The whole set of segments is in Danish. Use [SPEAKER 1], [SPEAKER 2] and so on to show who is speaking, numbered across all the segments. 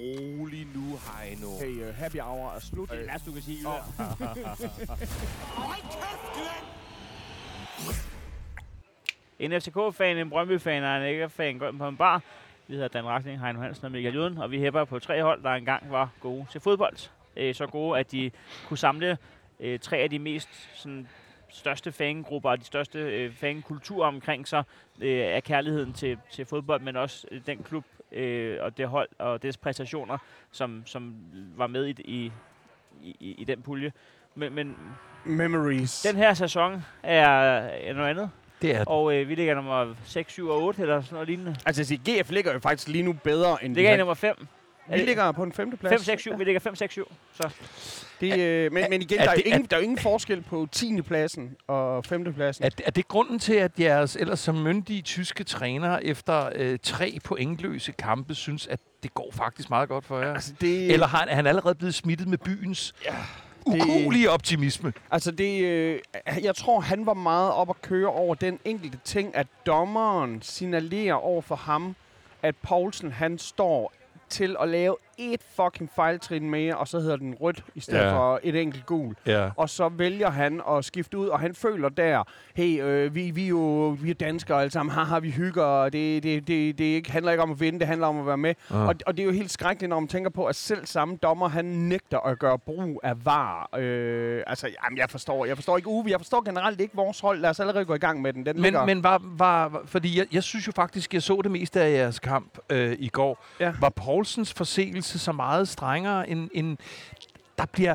[SPEAKER 1] rolig nu, Heino.
[SPEAKER 2] Hey, uh, happy hour er slut.
[SPEAKER 3] Det er det værste, du kan sige.
[SPEAKER 2] Åh.
[SPEAKER 3] En FCK-fan, en Brøndby-fan og en AGF-fan går ind på en bar. Vi hedder Dan Racking, Heino Hansen og Michael Juden, og vi hæpper på tre hold, der engang var gode til fodbold. Øh, så gode, at de kunne samle øh, tre af de mest sådan, største fangrupper og de største øh, fankulturer omkring sig øh, af kærligheden til, til fodbold, men også øh, den klub øh, og det hold og dets præstationer, som, som var med i, i, i, i den pulje. Men, men
[SPEAKER 2] Memories.
[SPEAKER 3] den her sæson er, er noget andet,
[SPEAKER 4] Det er
[SPEAKER 3] og øh, vi ligger nummer 6, 7 og 8 eller sådan noget lignende.
[SPEAKER 2] Altså, jeg siger, GF ligger jo faktisk lige nu bedre end...
[SPEAKER 3] Ligger i nummer 5.
[SPEAKER 2] vi ligger på en femteplads.
[SPEAKER 3] 5, 6, 7. Vi ligger 5, 6, 7. Så
[SPEAKER 2] Det, øh, men, men igen,
[SPEAKER 4] er
[SPEAKER 2] der er,
[SPEAKER 4] det-
[SPEAKER 2] ingen, der er jo ingen forskel på 10. pladsen og 5. pladsen.
[SPEAKER 4] Er, er det grunden til, at jeres ellers som myndige tyske træner efter øh, tre pointløse kampe synes, at det går faktisk meget godt for jer?
[SPEAKER 2] Altså, det,
[SPEAKER 4] Eller har han, er han allerede blevet smittet med byens ja, ukuelige optimisme?
[SPEAKER 2] Altså det, øh, jeg tror, han var meget op at køre over den enkelte ting, at dommeren signalerer over for ham, at Poulsen han står til at lave et fucking fejltrin mere, og så hedder den rødt i stedet
[SPEAKER 4] Ja.
[SPEAKER 2] ja. for et enkelt gul.
[SPEAKER 4] Ja.
[SPEAKER 2] Og så vælger han at skifte ud, og han føler der, hey, øh, vi, vi, er jo vi er danskere alle sammen, haha, vi hygger, og det, det, det, det ikke, handler ikke om at vinde, det handler om at være med.
[SPEAKER 4] Ah.
[SPEAKER 2] Og, og det er jo helt skrækkeligt, når man tænker på, at selv samme dommer, han nægter at gøre brug af var. Øh, altså, jamen, jeg forstår, jeg forstår ikke Uwe, jeg forstår generelt ikke vores hold. Lad os allerede gå i gang med den. den ligger,
[SPEAKER 4] Men, men var, var, var, fordi jeg, jeg synes jo faktisk, jeg så det meste af jeres kamp øh, i går.
[SPEAKER 2] Ja.
[SPEAKER 4] Var Poulsens forseelse så meget strengere end... end der bliver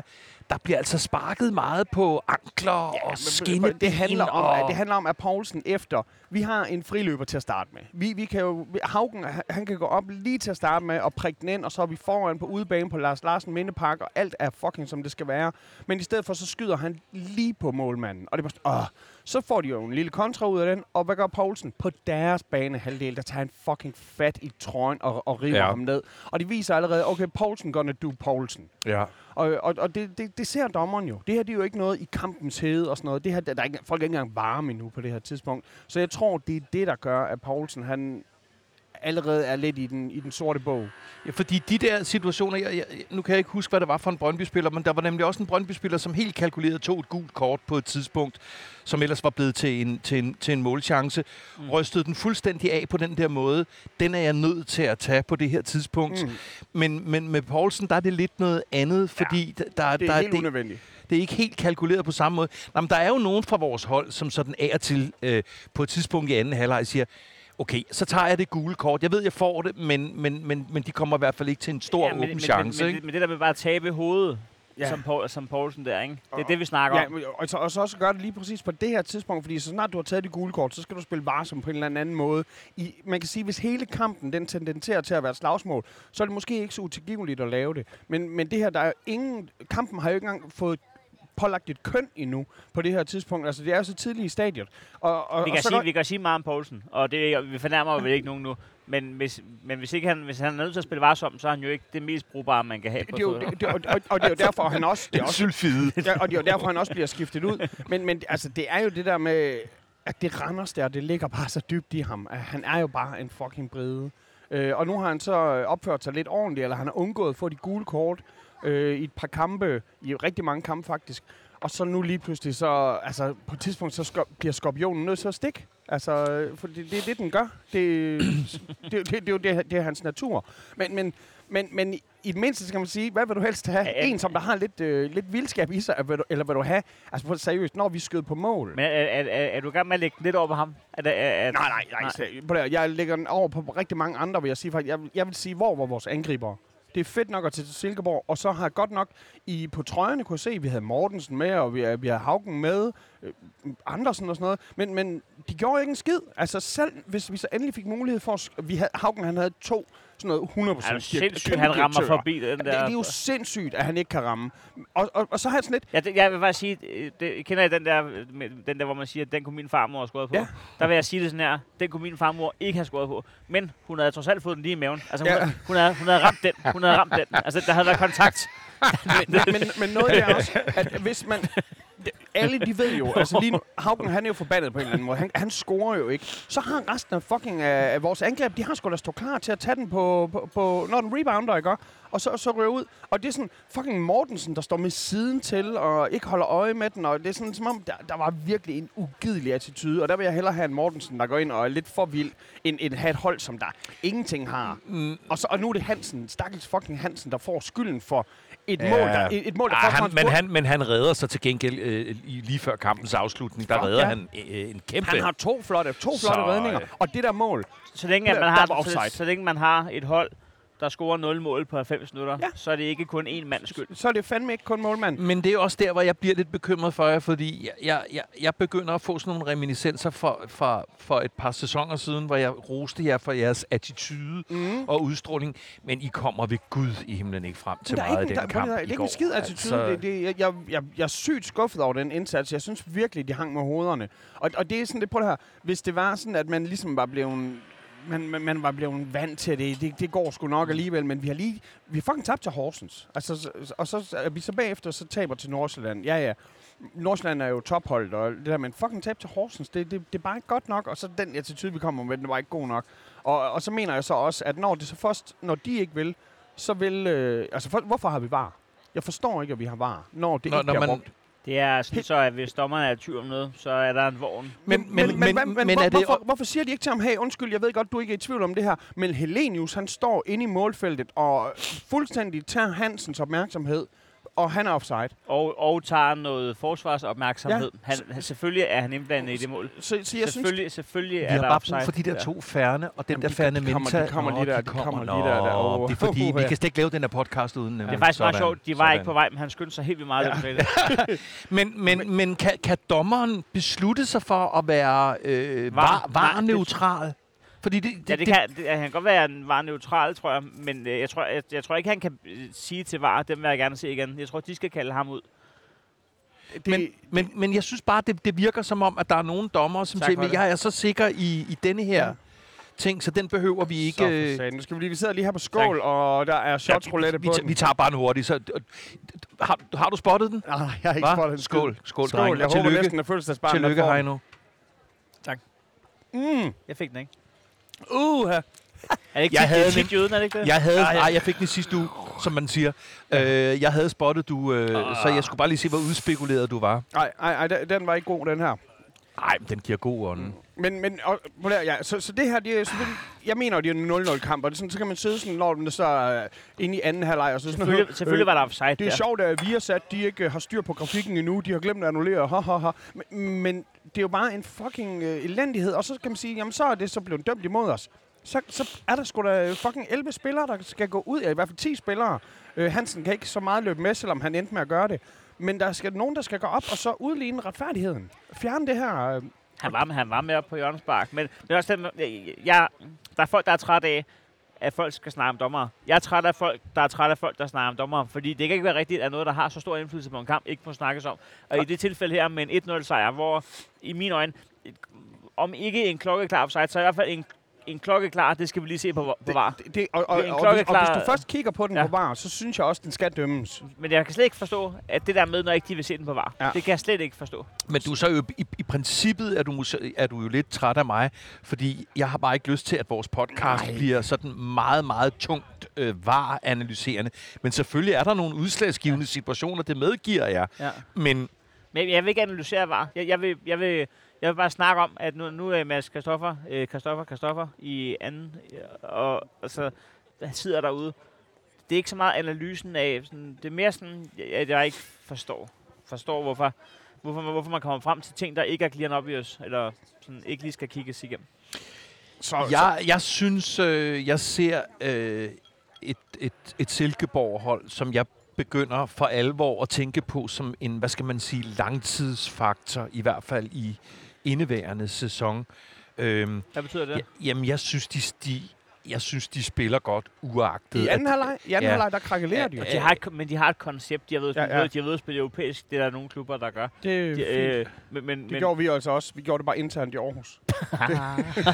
[SPEAKER 4] der bliver altså sparket meget på ankler ja, og skinneben.
[SPEAKER 2] det handler, om,
[SPEAKER 4] og...
[SPEAKER 2] at, det handler om, at Poulsen efter... Vi har en friløber til at starte med. Vi, vi kan jo, Haugen, han- kan gå op lige til at starte med og prikke den ind, og så er vi foran på udebane på Lars Larsen Mindepark, og alt er fucking som det skal være. Men i stedet for, så skyder han lige på målmanden. Og det er bare, åh. Så får de jo en lille kontra ud af den, og hvad gør Poulsen? På deres banehalvdel, der tager han fucking fat i trøjen og, og river
[SPEAKER 4] Ja.
[SPEAKER 2] ham ned. Og det viser allerede, okay, Poulsen gonna do Poulsen.
[SPEAKER 4] Ja.
[SPEAKER 2] Og, og, og det, det, det ser dommeren jo. Det her det er jo ikke noget i kampens hede og sådan noget. Det her, der er ikke, folk er ikke engang varme endnu på det her tidspunkt. Så jeg tror, det er det, der gør, at Poulsen han allerede er lidt i den, i den sorte bog.
[SPEAKER 4] Ja, fordi de der situationer, jeg, jeg, nu kan jeg ikke huske, hvad det var for en Brøndby-spiller, men der var nemlig også en Brøndby-spiller, som helt kalkuleret tog et gult kort på et tidspunkt, som ellers var blevet til en, til en, til en målchance, mm. rystede den fuldstændig af på den der måde. Den er jeg nødt til at tage på det her tidspunkt. Mm. Men, men med Poulsen, der er det lidt noget andet, fordi ja, der,
[SPEAKER 2] Det er
[SPEAKER 4] der,
[SPEAKER 2] helt
[SPEAKER 4] det,
[SPEAKER 2] unødvendigt.
[SPEAKER 4] det er ikke helt kalkuleret på samme måde. Nå, men der er jo nogen fra vores hold, som sådan af og til øh, på et tidspunkt i anden halvleg siger, okay, så tager jeg det gule kort. Jeg ved, jeg får det, men, men, men, men de kommer i hvert fald ikke til en stor ja,
[SPEAKER 3] men,
[SPEAKER 4] åben
[SPEAKER 3] men,
[SPEAKER 4] chance.
[SPEAKER 3] Men,
[SPEAKER 4] ikke?
[SPEAKER 3] men, men det der med bare at tabe hovedet,
[SPEAKER 2] Ja.
[SPEAKER 3] som, Paul, som Poulsen der, ikke? Det er det, vi snakker
[SPEAKER 2] Ja,
[SPEAKER 3] om.
[SPEAKER 2] og, så, og så også gøre det lige præcis på det her tidspunkt, fordi så snart du har taget de gule kort, så skal du spille varsom på en eller anden måde. I, man kan sige, hvis hele kampen den tendenserer til at være et slagsmål, så er det måske ikke så utilgiveligt at lave det. Men, men det her, der er ingen... Kampen har jo ikke engang fået pålagt et køn endnu på det her tidspunkt. Altså, det er jo så tidligt i stadiet. Og, og,
[SPEAKER 3] Vi
[SPEAKER 2] og
[SPEAKER 3] kan,
[SPEAKER 2] så
[SPEAKER 3] sige,
[SPEAKER 2] går-
[SPEAKER 3] vi kan sige meget om Poulsen, og det, vi fornærmer jo vel ikke nogen nu. Men hvis, men hvis, ikke han, hvis han er nødt til at spille varsom, så er han jo ikke det mest brugbare, man kan have
[SPEAKER 2] det,
[SPEAKER 3] på
[SPEAKER 2] det, er det, det, og, og, og det er jo derfor, han også... Det er også ja, og det er jo derfor, han også bliver skiftet ud. Men, men altså, det er jo det der med, at det Randers der, det ligger bare så dybt i ham. At han er jo bare en fucking brede. Øh, og nu har han så øh, opført sig lidt ordentligt, eller han har undgået at få de gule kort øh, i et par kampe, i rigtig mange kampe faktisk. Og så nu lige pludselig, så, altså på et tidspunkt, så skop, bliver skorpionen nødt til at stikke. Altså, øh, for det, det er det, den gør. Det, det, det, det, er jo det, det er hans natur. Men, men, men, men i, det mindste skal man sige, hvad vil du helst have?
[SPEAKER 3] Ja.
[SPEAKER 2] En, som der har lidt, øh, lidt vildskab i sig, eller vil du, eller vil du have, altså på seriøst, når vi skød på mål?
[SPEAKER 3] Men er, er, er, er, du i gang med at lægge lidt over på ham? Er, er, er,
[SPEAKER 2] Nej, nej, nej. nej. Jeg lægger den over på rigtig mange andre, vil jeg sige. Faktisk. Jeg, vil- jeg vil sige, hvor var vores angriber? Det er fedt nok at tage til Silkeborg, og så har jeg godt nok i, på trøjerne kunne se, at vi havde Mortensen med, og vi, vi havde Haugen med, øh, Andersen og sådan noget, men, men de gjorde ikke en skid. Altså selv hvis vi så endelig fik mulighed for, at vi havde, Haugen han havde to sådan noget 100%
[SPEAKER 3] er du
[SPEAKER 2] direk-
[SPEAKER 3] sindssygt, han rammer
[SPEAKER 2] direktører.
[SPEAKER 3] forbi den
[SPEAKER 2] Det,
[SPEAKER 3] der.
[SPEAKER 2] det er jo sindssygt, at han ikke kan ramme. Og, og, og så har jeg sådan lidt,
[SPEAKER 3] Ja, det, jeg vil bare sige, øh, det, kender I den der, den der, hvor man siger, at den kunne min farmor have skåret på?
[SPEAKER 2] Ja.
[SPEAKER 3] Der vil jeg sige det sådan her, den kunne min farmor ikke have skåret på. Men hun havde trods alt fået den lige i maven. Altså, hun,
[SPEAKER 2] Ja.
[SPEAKER 3] havde, hun, havde, hun havde ramt den. Hun havde ramt den. Altså, der havde været kontakt.
[SPEAKER 2] men, men, men noget er også, at hvis man... alle de ved jo, altså lige nu, Haugen han er jo forbandet på en eller anden måde. Han, han scorer jo ikke. Så har resten af fucking af, af vores angreb, de har sgu da stå klar til at tage den på, på, på når den rebounder, ikke? Og så, så ryger ud. Og det er sådan fucking Mortensen, der står med siden til og ikke holder øje med den. Og det er sådan, som om, der, der var virkelig en ugidelig attitude. Og der vil jeg hellere have en Mortensen, der går ind og er lidt for vild, end, end have et hold, som der ingenting har. Mm. Og, så, og nu er det Hansen, stakkels fucking Hansen, der får skylden for et
[SPEAKER 4] Ja.
[SPEAKER 2] mål, der, et, et mål, der
[SPEAKER 4] Ah, han, men, han, men han redder sig til gengæld øh, i- lige før kampens afslutning. Der redder
[SPEAKER 2] Ja.
[SPEAKER 4] han øh, en kæmpe...
[SPEAKER 2] Han har to flotte, to flotte
[SPEAKER 4] Så,
[SPEAKER 2] redninger.
[SPEAKER 4] øh,
[SPEAKER 2] Og det der mål,
[SPEAKER 3] Så længe, at man har, så, så længe man har et hold, der scorer 0 mål på 90 minutter,
[SPEAKER 2] Ja.
[SPEAKER 3] så er det ikke kun én mands skyld.
[SPEAKER 2] så er det fandme ikke kun målmanden.
[SPEAKER 4] Men det er også der, hvor jeg bliver lidt bekymret for jer, fordi jeg, jeg, jeg, begynder at få sådan nogle reminiscenser for, for, for et par sæsoner siden, hvor jeg roste jer for jeres attitude
[SPEAKER 2] Mm.
[SPEAKER 4] og udstråling, men I kommer ved Gud i himlen ikke frem til
[SPEAKER 2] Der
[SPEAKER 4] meget
[SPEAKER 2] ikke,
[SPEAKER 4] af
[SPEAKER 2] der,
[SPEAKER 4] den
[SPEAKER 2] prøv
[SPEAKER 4] kamp
[SPEAKER 2] at-
[SPEAKER 4] i
[SPEAKER 2] det er ikke en skid attitude.
[SPEAKER 4] Altså,
[SPEAKER 2] Det, det, jeg, jeg, jeg, jeg er sygt skuffet over den indsats. Jeg synes virkelig, de hang med hovederne. Og, og det er sådan, det på det her. Hvis det var sådan, at man ligesom var blevet man, man, man var blevet vant til det. det. Det går sgu nok alligevel, men vi har lige... Vi har fucking tabt til Horsens. Altså, så- og så er vi så bagefter, så taber til Nordsjælland. Ja, ja. Nordsjælland er jo topholdt, og det der, men fucking tab til Horsens, det, det, det er bare ikke godt nok. Og så den attitude, vi kommer med, den var ikke god nok. Og, og så mener jeg så også, at når det så først, når de ikke vil, så vil... Øh, altså, for, hvorfor har vi var? Jeg forstår ikke, at vi har var, når det
[SPEAKER 4] Når-
[SPEAKER 2] ikke
[SPEAKER 4] når
[SPEAKER 2] bliver
[SPEAKER 4] man-
[SPEAKER 2] brugt.
[SPEAKER 3] Det er sådan så, at hvis dommerne er i tvivl om noget, så er der en vogn.
[SPEAKER 4] Men, men, men, men,
[SPEAKER 2] hvad-
[SPEAKER 4] men,
[SPEAKER 2] hvor,
[SPEAKER 4] er det...
[SPEAKER 2] hvorfor, hvorfor siger de ikke til ham, hey, undskyld, jeg ved godt, du ikke er i tvivl om det her, men Helenius, han står inde i målfeltet og fuldstændig tager Hansens opmærksomhed, og han er offside.
[SPEAKER 3] Og, og tager noget forsvarsopmærksomhed. Ja. Han, han, selvfølgelig er han indblandet i det mål.
[SPEAKER 2] Så, så jeg synes,
[SPEAKER 3] Selvfølgelig, selvfølgelig
[SPEAKER 4] Vi
[SPEAKER 3] er
[SPEAKER 4] har
[SPEAKER 3] der
[SPEAKER 4] bare
[SPEAKER 3] offside.
[SPEAKER 4] brug for de der
[SPEAKER 3] Ja.
[SPEAKER 4] to færne, og den
[SPEAKER 2] Jamen,
[SPEAKER 4] der
[SPEAKER 2] de-
[SPEAKER 4] færne
[SPEAKER 2] de kommer- de kommer lige der, de kommer lige der, der. Åh.
[SPEAKER 4] Det er fordi, vi
[SPEAKER 2] Ja.
[SPEAKER 4] kan slet ikke lave den her podcast uden.
[SPEAKER 3] Det er faktisk meget sjovt. De var
[SPEAKER 4] Sådan.
[SPEAKER 3] ikke på vej, men han skyndte sig helt vildt meget. Ja.
[SPEAKER 4] Men, men, men kan, kan dommeren beslutte sig for at være øh,
[SPEAKER 3] Var-
[SPEAKER 4] var, var neutral? Fordi det, det,
[SPEAKER 3] Ja, det kan, det, han kan godt være, at han var neutral, tror jeg, men øh, jeg, tror, jeg, jeg tror ikke, han kan øh, sige til VAR, dem vil jeg gerne se igen. Jeg tror, de skal kalde ham ud.
[SPEAKER 2] det,
[SPEAKER 4] men, men, men jeg synes bare, det, det virker som om, at der er nogle dommer, som
[SPEAKER 3] Tak
[SPEAKER 4] siger,
[SPEAKER 3] det.
[SPEAKER 4] jeg er så sikker i, i denne her
[SPEAKER 2] Ja.
[SPEAKER 4] ting, så den behøver vi ikke...
[SPEAKER 2] så
[SPEAKER 4] øh,
[SPEAKER 2] satan. Nu skal vi lige, vi sidder lige her på skål, og der er shots roulette
[SPEAKER 4] vi,
[SPEAKER 2] på
[SPEAKER 4] vi,
[SPEAKER 2] den.
[SPEAKER 4] vi tager bare en hurtig. Så, har, har du spottet den?
[SPEAKER 2] Nej, jeg har ikke
[SPEAKER 4] Hva?
[SPEAKER 2] spottet en
[SPEAKER 4] Skål, skål,
[SPEAKER 2] Skål,
[SPEAKER 4] drenge.
[SPEAKER 2] jeg
[SPEAKER 4] Og
[SPEAKER 2] håber
[SPEAKER 4] tillykke.
[SPEAKER 2] næsten, at fødselsdagsbarn
[SPEAKER 4] Tillykke,
[SPEAKER 2] får den.
[SPEAKER 4] Heino.
[SPEAKER 2] Mm.
[SPEAKER 3] Jeg fik den ikke.
[SPEAKER 2] Uh,
[SPEAKER 3] Er det ikke
[SPEAKER 4] Jeg havde
[SPEAKER 3] er tit jøden, er det ikke det?
[SPEAKER 4] Jeg havde,
[SPEAKER 2] Ah, ja.
[SPEAKER 4] nej, jeg fik den sidste uge, som man siger. Øh, jeg havde spottet du, øh, så jeg skulle bare lige se, hvor udspekuleret du var.
[SPEAKER 2] Nej, nej, nej, den- var ikke god, den her.
[SPEAKER 4] Nej, den giver god ånd.
[SPEAKER 2] Men, men og, ja, så, så det her, det er selvfølgelig, jeg mener, det er en 0-0 kamp, og det er sådan, så kan man sidde sådan, når den så er inde i anden halvleg, og så sådan,
[SPEAKER 3] Selvfølgelig, selvfølgelig var der offside
[SPEAKER 2] Det er
[SPEAKER 3] der.
[SPEAKER 2] sjovt, at vi har sat, de ikke øh, har styr på grafikken endnu, de har glemt at annullere, ha, ha, ha. Men, men det er jo bare en fucking øh, elendighed, og så kan man sige, jamen så er det så blevet dømt imod os. Så, så er der sgu da øh, fucking 11 spillere, der skal gå ud, ja, i hvert fald 10 spillere. Øh, Hansen kan ikke så meget løbe med, selvom han endte med at gøre det. Men der skal nogen, der skal gå op og så udligne retfærdigheden. Fjerne det her. Øh,
[SPEAKER 3] Han var, han var med op på Jørgens Park. Men det er også jeg, jeg, der er folk, der er trætte af, at folk skal snakke om dommer. Jeg er træt af folk, der er træt af folk, der snakker om dommer. Fordi det kan ikke være rigtigt, at noget, der har så stor indflydelse på en kamp, ikke må snakkes om. Og i det tilfælde her med en 1-0 sejr, hvor i mine øjne, om ikke en klokkeklar offside, så i hvert fald en, en klokkeklar, det skal vi lige se på, på var.
[SPEAKER 2] Det, det, og, og,
[SPEAKER 3] Det en
[SPEAKER 2] og, hvis, og hvis du først kigger på den
[SPEAKER 3] Ja.
[SPEAKER 2] på var, så synes jeg også, den skal dømmes.
[SPEAKER 3] Men jeg kan slet ikke forstå, at det der med, når ikke de vil se den på var,
[SPEAKER 2] Ja.
[SPEAKER 3] det kan jeg slet ikke forstå.
[SPEAKER 4] Men du er så jo, i, i princippet er du, er du jo lidt træt af mig, fordi jeg har bare ikke lyst til, at vores podcast
[SPEAKER 2] Nej.
[SPEAKER 4] bliver sådan meget, meget tungt øh, var-analyserende. Men selvfølgelig er der nogle udslagsgivende ja. situationer, det medgiver jeg.
[SPEAKER 3] Ja.
[SPEAKER 4] Men
[SPEAKER 3] Men jeg vil ikke analysere VAR. Jeg, jeg, vil, jeg, vil, jeg vil bare snakke om, at nu, nu er Mads Kristoffer, øh, Kristoffer, Kristoffer i anden, øh, og, og så han sidder derude. Det er ikke så meget analysen af, sådan, det er mere sådan, at jeg ikke forstår, forstår hvorfor, hvorfor, man, hvorfor man kommer frem til ting, der ikke er clear obvious, eller sådan, ikke lige skal kigges igennem.
[SPEAKER 2] Så,
[SPEAKER 4] jeg, jeg synes, øh, jeg ser øh, et, et, et Silkeborg-hold, som jeg begynder for alvor at tænke på som en, hvad skal man sige, langtidsfaktor, i hvert fald i indeværende sæson. Øhm,
[SPEAKER 3] Hvad betyder det?
[SPEAKER 4] Ja, jamen, jeg synes, de, de, jeg synes, de spiller godt uagtet.
[SPEAKER 2] I anden halvleg, i anden
[SPEAKER 4] Ja.
[SPEAKER 2] halvleg der krakelerer de jo.
[SPEAKER 3] De har et, men de har et koncept. De har været,
[SPEAKER 2] Ja,
[SPEAKER 3] ja,
[SPEAKER 2] ja.
[SPEAKER 3] ja. De har været at spille europæisk. Det er der nogle klubber, der gør.
[SPEAKER 2] Det er
[SPEAKER 3] De,
[SPEAKER 2] fint.
[SPEAKER 3] øh, men, men,
[SPEAKER 2] Det
[SPEAKER 3] men,
[SPEAKER 2] gjorde vi altså også. Vi gjorde det bare internt i Aarhus.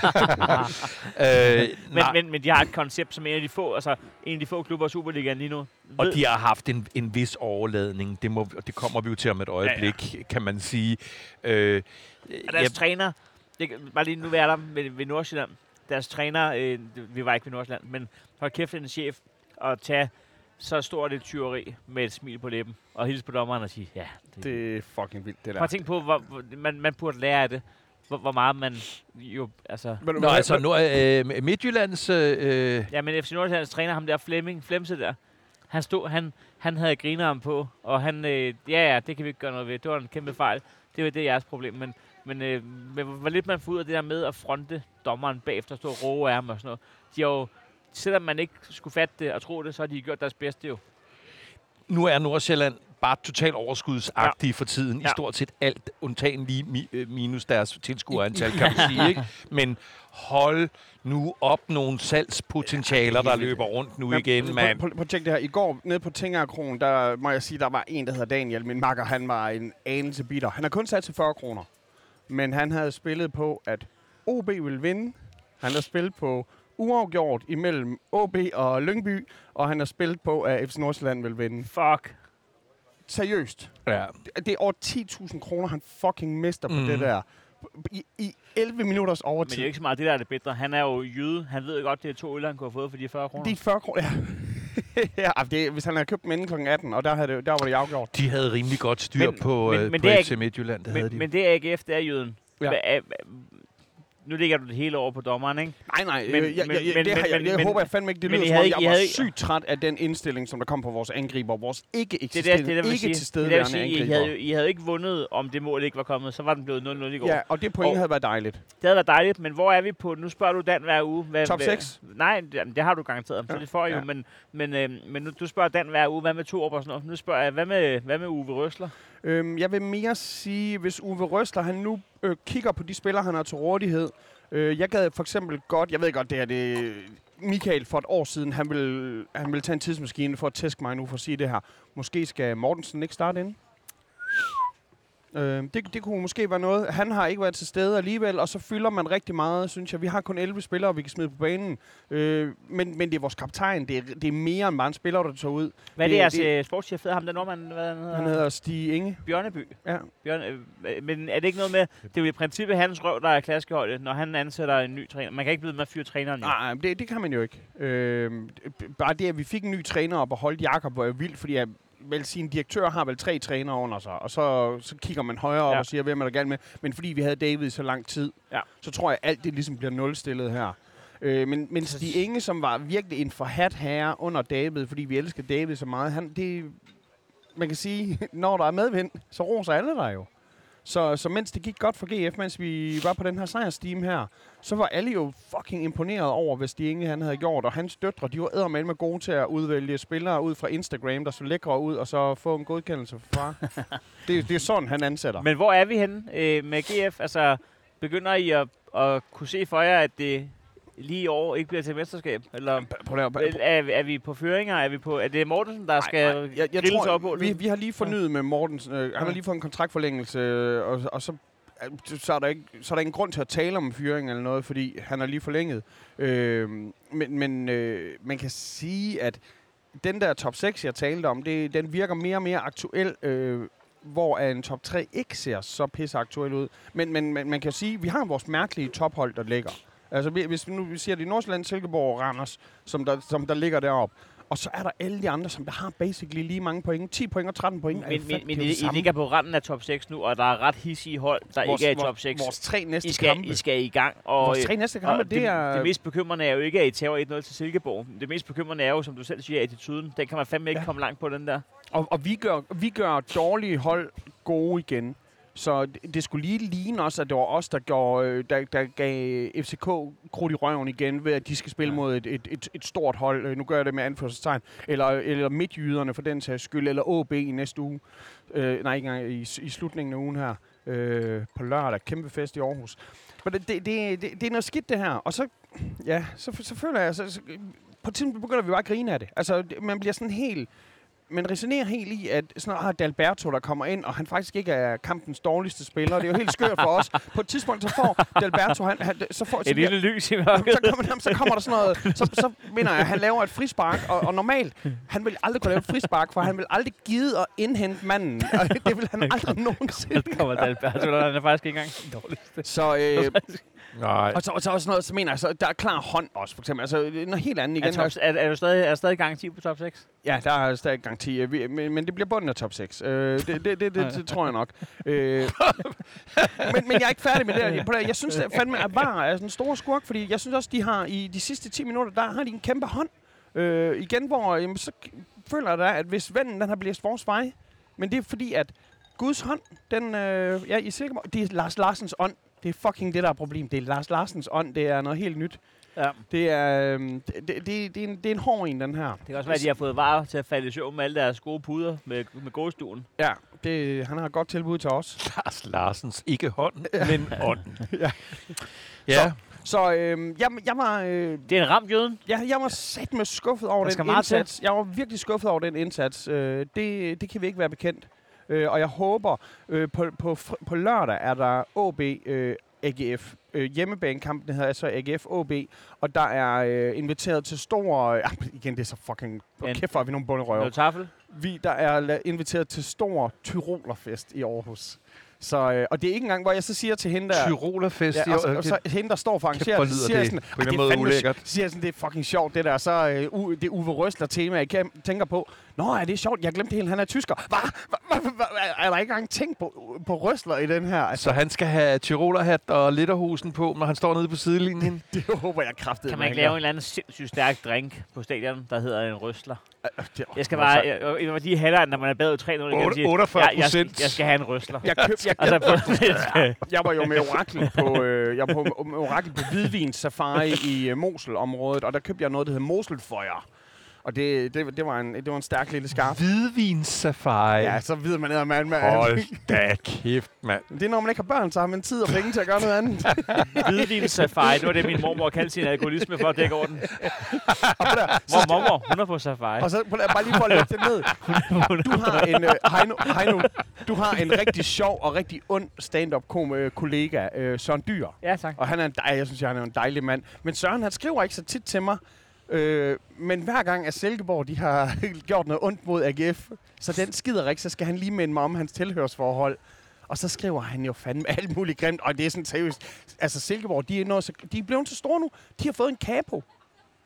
[SPEAKER 4] Øh,
[SPEAKER 3] men, men, men de har et koncept som en af de få, altså en af de få klubber i Superligaen lige nu.
[SPEAKER 4] og
[SPEAKER 3] Ved-
[SPEAKER 4] de har haft en, en vis overladning. Det, må, det kommer vi jo til om et øjeblik, ja, ja. kan man sige. Øh,
[SPEAKER 3] Og deres træner, det, bare lige nu jeg der ved, ved Nordsjælland. Deres træner, øh, vi var ikke ved Nordsjælland, men hold kæft en chef at tage så stort et tyveri med et smil på læben og hilse på dommeren og sige, ja, det, det.
[SPEAKER 2] Er fucking vildt, det
[SPEAKER 3] Prøv
[SPEAKER 2] der.
[SPEAKER 3] at tænke på, hvor, hvor, man, man burde lære af det. Hvor, hvor meget man jo, altså...
[SPEAKER 2] Men,
[SPEAKER 4] Nå, altså, nu, øh, Midtjyllands... Øh,
[SPEAKER 3] Ja, men FC Nordsjællands træner, ham der Flemming, Flemse der, han stod, han, han havde grineren på, og han, øh, ja ja, det kan vi ikke gøre noget ved, det var en kæmpe fejl. Det var det er jeres problem, men, men, øh, men hvor lidt man får ud af det der med at fronte dommeren bagefter, stå og roe af ham og sådan noget. De har jo, selvom man ikke skulle fatte det og tro det, så har de gjort deres bedste jo.
[SPEAKER 4] nu er Nordsjælland bare totalt overskudsagtige ja. for tiden. Ja. I stort set alt, undtagen lige mi, øh, minus deres tilskuerantal, kan man sige. Ikke? Men hold nu op nogle salgspotentialer, der løber rundt nu igen, mand.
[SPEAKER 2] Prøv, prøv at tjekke det her. I går, nede på Tingerkronen, der må jeg sige, der var en, der hedder Daniel. Min makker, han var en anelse bitter. Han har kun sat til 40 kroner. Men han havde spillet på, at OB ville vinde. Han havde spillet på uafgjort imellem OB og Lyngby. Og han har spillet på, at FC Nordsjælland vil vinde.
[SPEAKER 3] Fuck.
[SPEAKER 2] Seriøst.
[SPEAKER 4] Ja.
[SPEAKER 2] Det er over 10.000 kroner, han fucking mister på
[SPEAKER 4] Mm.
[SPEAKER 2] det der. I, I 11 minutters
[SPEAKER 3] Men
[SPEAKER 2] overtid.
[SPEAKER 3] det er jo ikke så meget det, der er det bedre. Han er jo jyde. Han ved jo godt, det er to øl, han kunne have fået for de 40 kroner.
[SPEAKER 2] Det er 40 kroner. Ja. ja, det, hvis han havde købt dem inden kl. 18, og der, havde det, der var det afgjort.
[SPEAKER 4] De havde rimelig godt styr
[SPEAKER 3] Men-
[SPEAKER 4] på,
[SPEAKER 3] men-
[SPEAKER 4] øh,
[SPEAKER 3] men
[SPEAKER 4] på
[SPEAKER 3] det er
[SPEAKER 4] FC
[SPEAKER 3] ikke-
[SPEAKER 4] Midtjylland. Det havde
[SPEAKER 3] men,
[SPEAKER 4] de.
[SPEAKER 3] men det er AGF, det er jyden.
[SPEAKER 2] Ja.
[SPEAKER 3] Hva, nu ligger du det hele over på dommeren, ikke?
[SPEAKER 2] Nej, nej,
[SPEAKER 3] Men-
[SPEAKER 2] men, jeg,
[SPEAKER 3] men-
[SPEAKER 2] jeg, jeg,
[SPEAKER 3] men-
[SPEAKER 2] det har, jeg,
[SPEAKER 3] men-
[SPEAKER 2] jeg
[SPEAKER 3] men-
[SPEAKER 2] håber jeg fandme ikke, det lyder
[SPEAKER 3] I
[SPEAKER 2] som
[SPEAKER 3] havde ikke-
[SPEAKER 2] jeg
[SPEAKER 3] I
[SPEAKER 2] var
[SPEAKER 3] havde ikke-
[SPEAKER 2] sygt træt af den indstilling, som der kom på vores angriber. Vores ikke
[SPEAKER 3] er det, er det,
[SPEAKER 2] eksisterende, ikke.
[SPEAKER 3] Det er det, jeg vil
[SPEAKER 2] tilstedeværende
[SPEAKER 3] sige. I
[SPEAKER 2] angriber.
[SPEAKER 3] havde, jo, I havde ikke vundet, om det mål ikke var kommet. Så var den blevet 0-0 i går.
[SPEAKER 2] Ja, og det point
[SPEAKER 3] Og-
[SPEAKER 2] havde været dejligt.
[SPEAKER 3] Det havde været dejligt, men hvor er vi på? Nu spørger du Dan hver uge. Hvad,
[SPEAKER 2] Top
[SPEAKER 3] hvad,
[SPEAKER 2] seks?
[SPEAKER 3] Nej, det, det har du garanteret. Så
[SPEAKER 2] Ja,
[SPEAKER 3] det får I jo.
[SPEAKER 2] ja.
[SPEAKER 3] Men, men, øh, men nu, du spørger Dan hver uge. Hvad med to og sådan noget? Nu spørger jeg, hvad med, hvad med Uwe Røsler?
[SPEAKER 2] Øhm, jeg vil mere sige, hvis Uwe Røsler, han nu øh, kigger på de spillere, han har til rådighed. Øh, jeg gad for eksempel godt, jeg ved godt, det her det Michael for et år siden, han ville, han ville tage en tidsmaskine for at tæske mig nu for at sige det her. Måske skal Mortensen ikke starte ind? Øh, det, det kunne måske være noget. Han har ikke været til stede alligevel, og så fylder man rigtig meget, synes jeg. Vi har kun 11 spillere, vi kan smide på banen. Øh, men, men det er vores kaptajn. Det er, det er mere end bare en spiller, der tager ud.
[SPEAKER 3] Hvad er det, jeres
[SPEAKER 2] det-
[SPEAKER 3] det, sportschef hedder? Ham der nordmand, hvad han hedder?
[SPEAKER 2] Han hedder Stig Inge.
[SPEAKER 3] Bjørneby.
[SPEAKER 2] Ja.
[SPEAKER 3] Bjørn, øh, men er det ikke noget med, det er jo i princippet hans røv, der er klasseholdet, når han ansætter en ny træner. Man kan ikke blive med at fyre træneren jo.
[SPEAKER 2] Nej, det, det kan man jo ikke. Øh, bare det, at vi fik en ny træner op og holdt Jakob, var jo vildt, fordi jeg vel sin direktør har vel tre trænere under sig, og så, så kigger man højere op
[SPEAKER 3] Ja.
[SPEAKER 2] og siger, hvem er der gerne med. Men fordi vi havde David i så lang tid,
[SPEAKER 3] Ja.
[SPEAKER 2] så tror jeg, alt det ligesom bliver nulstillet her. Øh, men, men Stig Inge, som var virkelig en forhat herre under David, fordi vi elsker David så meget, han, det, man kan sige, når der er medvind, så roser alle der jo. Så, så mens det gik godt for GF, mens vi var på den her sejrsteam her, så var alle jo fucking imponeret over, hvad Stig Inge han havde gjort. Og hans døtre, de var eddermame med gode til at udvælge spillere ud fra Instagram, der så lækre ud, og så få en godkendelse fra far. det, det er sådan, han ansætter.
[SPEAKER 3] Men hvor er vi henne øh, med GF? Altså, begynder I at, at kunne se for jer, at det lige i år ikke bliver til mesterskab? Eller
[SPEAKER 2] Prøv at,
[SPEAKER 3] er, er, er vi på føringer? Er, vi på, er det Mortensen, der skal
[SPEAKER 2] jeg, jeg
[SPEAKER 3] grilles
[SPEAKER 2] tror,
[SPEAKER 3] op på
[SPEAKER 2] vi, vi har lige fornyet med Mortens. Øh, han har lige fået en kontraktforlængelse, øh, og, og så, øh, så, er der ikke, så er der ingen grund til at tale om fyring eller noget, fordi han har lige forlænget. Øh, men men øh, man kan sige, at den der top 6, jeg talte om, det, den virker mere og mere aktuel, øh, hvor en top 3 ikke ser så pisse aktuel ud. Men, men, men man kan sige, at vi har vores mærkelige tophold, der ligger. Altså vi- hvis vi nu vi siger, det er Nordsjælland, Silkeborg og Randers, som der, som der ligger deroppe. Og så er der alle de andre, som der har basically lige mange point. 10 point og 13 point.
[SPEAKER 3] Men, men, men I, I ligger på randen af top 6 nu, og der er ret hissige hold, der
[SPEAKER 2] vores,
[SPEAKER 3] ikke er i top
[SPEAKER 2] vores-
[SPEAKER 3] 6.
[SPEAKER 2] Vores tre næste
[SPEAKER 3] I skal,
[SPEAKER 2] kampe.
[SPEAKER 3] I skal i gang. Og,
[SPEAKER 2] vores tre næste kampe,
[SPEAKER 3] det,
[SPEAKER 2] det, er...
[SPEAKER 3] det mest bekymrende er jo ikke, at I tager 1-0 til Silkeborg. Det mest bekymrende er jo, som du selv siger, attituden. Den kan man fandme ikke
[SPEAKER 2] Ja.
[SPEAKER 3] komme langt på, den der.
[SPEAKER 2] Og, og vi, gør, vi gør dårlige hold gode igen. Så det, det skulle lige ligne også, at det var os, der, gjorde, øh, der, der gav FCK krudt i røven igen, ved at de skal spille
[SPEAKER 3] Ja.
[SPEAKER 2] mod et, et, et, et stort hold. Øh, Nu gør jeg det med anførselstegn. Eller, eller midtjyderne for den sags skyld. Eller OB i næste uge. Øh, nej, ikke engang i, i slutningen af ugen her. Øh, på lørdag. Kæmpe fest i Aarhus. Men det, det, det, det, det er noget skidt, det her. Og så ja, så, så føler jeg, så, så, på et tidspunkt begynder vi bare at grine af det. Altså, man bliver sådan helt, man resonerer helt i, at sådan noget har Dalberto, der kommer ind, og han faktisk ikke er kampens dårligste spiller. Det er jo helt skørt for os. På et tidspunkt, så får Dalberto, han, han så får, så
[SPEAKER 3] Et
[SPEAKER 2] bliver-
[SPEAKER 3] lille lys i mørket.
[SPEAKER 2] så kommer, så kommer der sådan noget, så, så mener jeg, at han laver et frispark, og, og normalt, han vil aldrig kunne lave et frispark, for han vil aldrig gide at indhente manden, og det vil han aldrig nogensinde.
[SPEAKER 3] Så kommer Dalberto, han er faktisk ikke engang den dårligste.
[SPEAKER 2] Så, øh,
[SPEAKER 4] Nej.
[SPEAKER 2] og så, og så også noget, så mener jeg, så der er klar hånd også, for eksempel. Altså, er noget helt andet
[SPEAKER 3] Er,
[SPEAKER 2] igen.
[SPEAKER 3] top, er, er, du stadig, er der stadig garanti på top 6?
[SPEAKER 2] Ja, der er stadig garanti, vi- men, men det bliver bunden af top 6. Øh, det, det, det, det, det, tror jeg nok. Øh, men, men jeg er ikke færdig med det. På her. Jeg synes at fandme, at VAR er sådan en stor skurk, fordi jeg synes også, de har i de sidste 10 minutter, der har de en kæmpe hånd. Øh, igen, hvor jamen, så føler jeg da, at hvis vennen den har blæst vores vej, men det er fordi, at Guds hånd, den, øh, ja, i Silkeborg, det er Lars Larsens ånd. Det er fucking det, der er problem. Det er Lars Larsens ånd. Det er noget helt nyt.
[SPEAKER 3] Ja.
[SPEAKER 2] Det er, øh, det, det, det, er en, det er en hård en, den her.
[SPEAKER 3] Det kan også være, at de har fået varer til at falde i søvn med alle deres gode puder med, med gåstuen.
[SPEAKER 2] Ja, det, han har et godt tilbud til os.
[SPEAKER 4] Lars Larsens, ikke hånd, men ånd.
[SPEAKER 2] Ja.
[SPEAKER 4] Ja.
[SPEAKER 2] Så øh, jeg, jeg var... Øh,
[SPEAKER 3] Det er en ramt jøden.
[SPEAKER 2] jeg, jeg var sat med skuffet over den
[SPEAKER 3] meget til.
[SPEAKER 2] indsats. Jeg var virkelig skuffet over den indsats. Øh, det, det kan vi ikke være bekendt. Øh, og jeg håber, øh, på, på, på lørdag er der OB øh, AGF. Øh, hjemmebanekampen hedder altså AGF OB. Og der er øh, inviteret til stor... Øh, igen, det er så fucking...
[SPEAKER 3] En-
[SPEAKER 2] Kæft, hvor er vi nogle bunderøve.
[SPEAKER 3] Noget taffel.
[SPEAKER 2] Vi, der er inviteret til stor Tyrolerfest i Aarhus. Så, øh, og det er ikke engang, hvor jeg så siger til hende der...
[SPEAKER 4] Tyrolerfest.
[SPEAKER 2] Ja, og, så, og så hende, der står for arrangeret, så siger jeg
[SPEAKER 4] det
[SPEAKER 2] sådan,
[SPEAKER 4] på en
[SPEAKER 2] "Ej,
[SPEAKER 4] eller anden måde
[SPEAKER 2] det er fandme
[SPEAKER 4] ulækkert."
[SPEAKER 2] siger jeg sådan, det er fucking sjovt, det der. Så øh, u, det Uwe Røsler tema, jeg tænker på, nå, er det sjovt? Jeg glemte helt, han er tysker. Hvad? Hva? Hva? Hva? Er der ikke engang tænkt på, på Røsler i den her? Altså,
[SPEAKER 4] Så han skal have tyrolerhat og litterhusen på, når han står nede på sidelinjen.
[SPEAKER 2] det håber jeg kraftigt.
[SPEAKER 3] Kan man ikke lave en eller anden sindssygt stærk drink på stadion, der hedder en røsler? Jeg skal bare... Jeg, jeg, jeg, de halvdelen, når man er bagud 3-0, kan jeg sige,
[SPEAKER 4] 48
[SPEAKER 3] ja, jeg, skal- jeg skal have en røsler.
[SPEAKER 2] Jeg, køb, jeg,
[SPEAKER 3] Altså,
[SPEAKER 2] jeg,
[SPEAKER 3] på,
[SPEAKER 2] jeg var jo med Orakel på, øh, jeg var på med Orakel på Hvidvins Safari i øh, Mosel-området, og der købte jeg noget, der hedder Moselføjer. Og det, det, det, var en, det var en stærk lille skarp.
[SPEAKER 4] Hvidvinssafari.
[SPEAKER 2] Ja, så ved man, at man, man,
[SPEAKER 4] Hold da kæft, mand.
[SPEAKER 2] Det er, når man ikke har børn, så har man tid og penge til at gøre noget andet.
[SPEAKER 3] Hvidvin safari, det var det, min mormor kaldte sin alkoholisme for at dække over den. Mor, mormor, hun er på safari.
[SPEAKER 2] og så på der, bare lige for at lægge det ned. Du har en, øh, Heino, Heino, du har en rigtig sjov og rigtig ond stand-up øh, kollega, øh, Søren Dyr.
[SPEAKER 3] Ja, tak.
[SPEAKER 2] Og han er en dej, jeg synes, han er en dejlig mand. Men Søren, han skriver ikke så tit til mig. Øh, men hver gang, at Silkeborg de har gjort noget ondt mod AGF, så den skider ikke, så skal han lige minde mig om hans tilhørsforhold. Og så skriver han jo fandme alt muligt grimt, og det er sådan seriøst. Altså Silkeborg, de er, noget, så, de er blevet så store nu. De har fået en capo.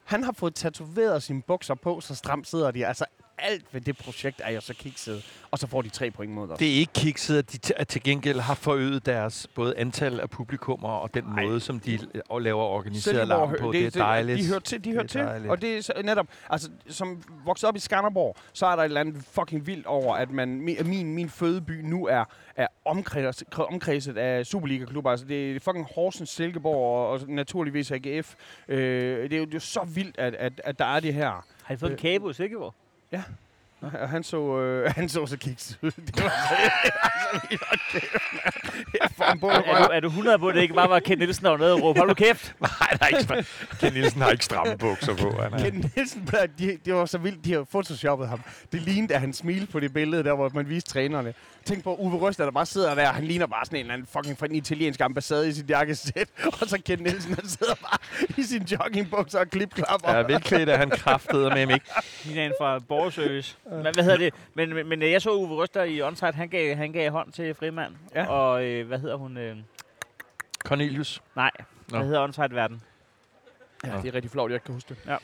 [SPEAKER 2] Han har fået tatoveret sine bukser på, så stramt sidder de. Altså alt ved det projekt er jo så kikset. Og så får de tre point mod os.
[SPEAKER 4] Det er ikke kikset, at de t- at til gengæld har forøget deres både antal af publikummer og den
[SPEAKER 2] Nej.
[SPEAKER 4] måde, som de laver organiseret
[SPEAKER 2] Silkeborg
[SPEAKER 4] larm
[SPEAKER 2] hø-
[SPEAKER 4] på. Det, det er dejligt.
[SPEAKER 2] De hører til, de hører
[SPEAKER 4] Det
[SPEAKER 2] til.
[SPEAKER 4] er dejligt.
[SPEAKER 2] Og det er så, netop, altså, som vokset op i Skanderborg, så er der et eller andet fucking vildt over, at man, min, min fødeby nu er, er omkreds, omkredset af Superliga-klubber. Altså, det er fucking Horsens, Silkeborg og, og naturligvis AGF. Øh, det, er jo, det er jo så vildt, at, at, at der er det her.
[SPEAKER 3] Har I fået en kabo i Silkeborg? Yeah.
[SPEAKER 2] Og han så, øh, han så så kiks ud. Det var så, altså, en både
[SPEAKER 3] Er du, er du 100 på, at det ikke bare var Ken Nielsen, der var nede og råbe, hold nu kæft?
[SPEAKER 4] Nej, der er ikke Ken Nielsen har ikke stramme bukser på. Han er.
[SPEAKER 2] Ken Nielsen, de, det var så vildt, de har photoshoppet ham. Det lignede, at han smilte på det billede, der hvor man viste trænerne. Tænk på Uwe Røsler, der bare sidder der. Han ligner bare sådan en eller anden fucking fra den italienske ambassade i sit jakkesæt. Og så Ken Nielsen, han sidder bare i sin joggingbukser og klipklapper.
[SPEAKER 4] Ja, velklædt er han kraftede med ikke.
[SPEAKER 3] Ligner en fra Borgerservice. Men, hvad hedder det? Men, men, men jeg så Uwe Røster i onsite, han gav, han gav hånd til Frimand.
[SPEAKER 2] Ja.
[SPEAKER 3] Og øh, hvad hedder hun? Øh,
[SPEAKER 4] Cornelius.
[SPEAKER 3] nej,
[SPEAKER 4] Nå.
[SPEAKER 3] hvad hedder onsite-verden?
[SPEAKER 2] Ja, det er rigtig flot, jeg ikke kan huske det.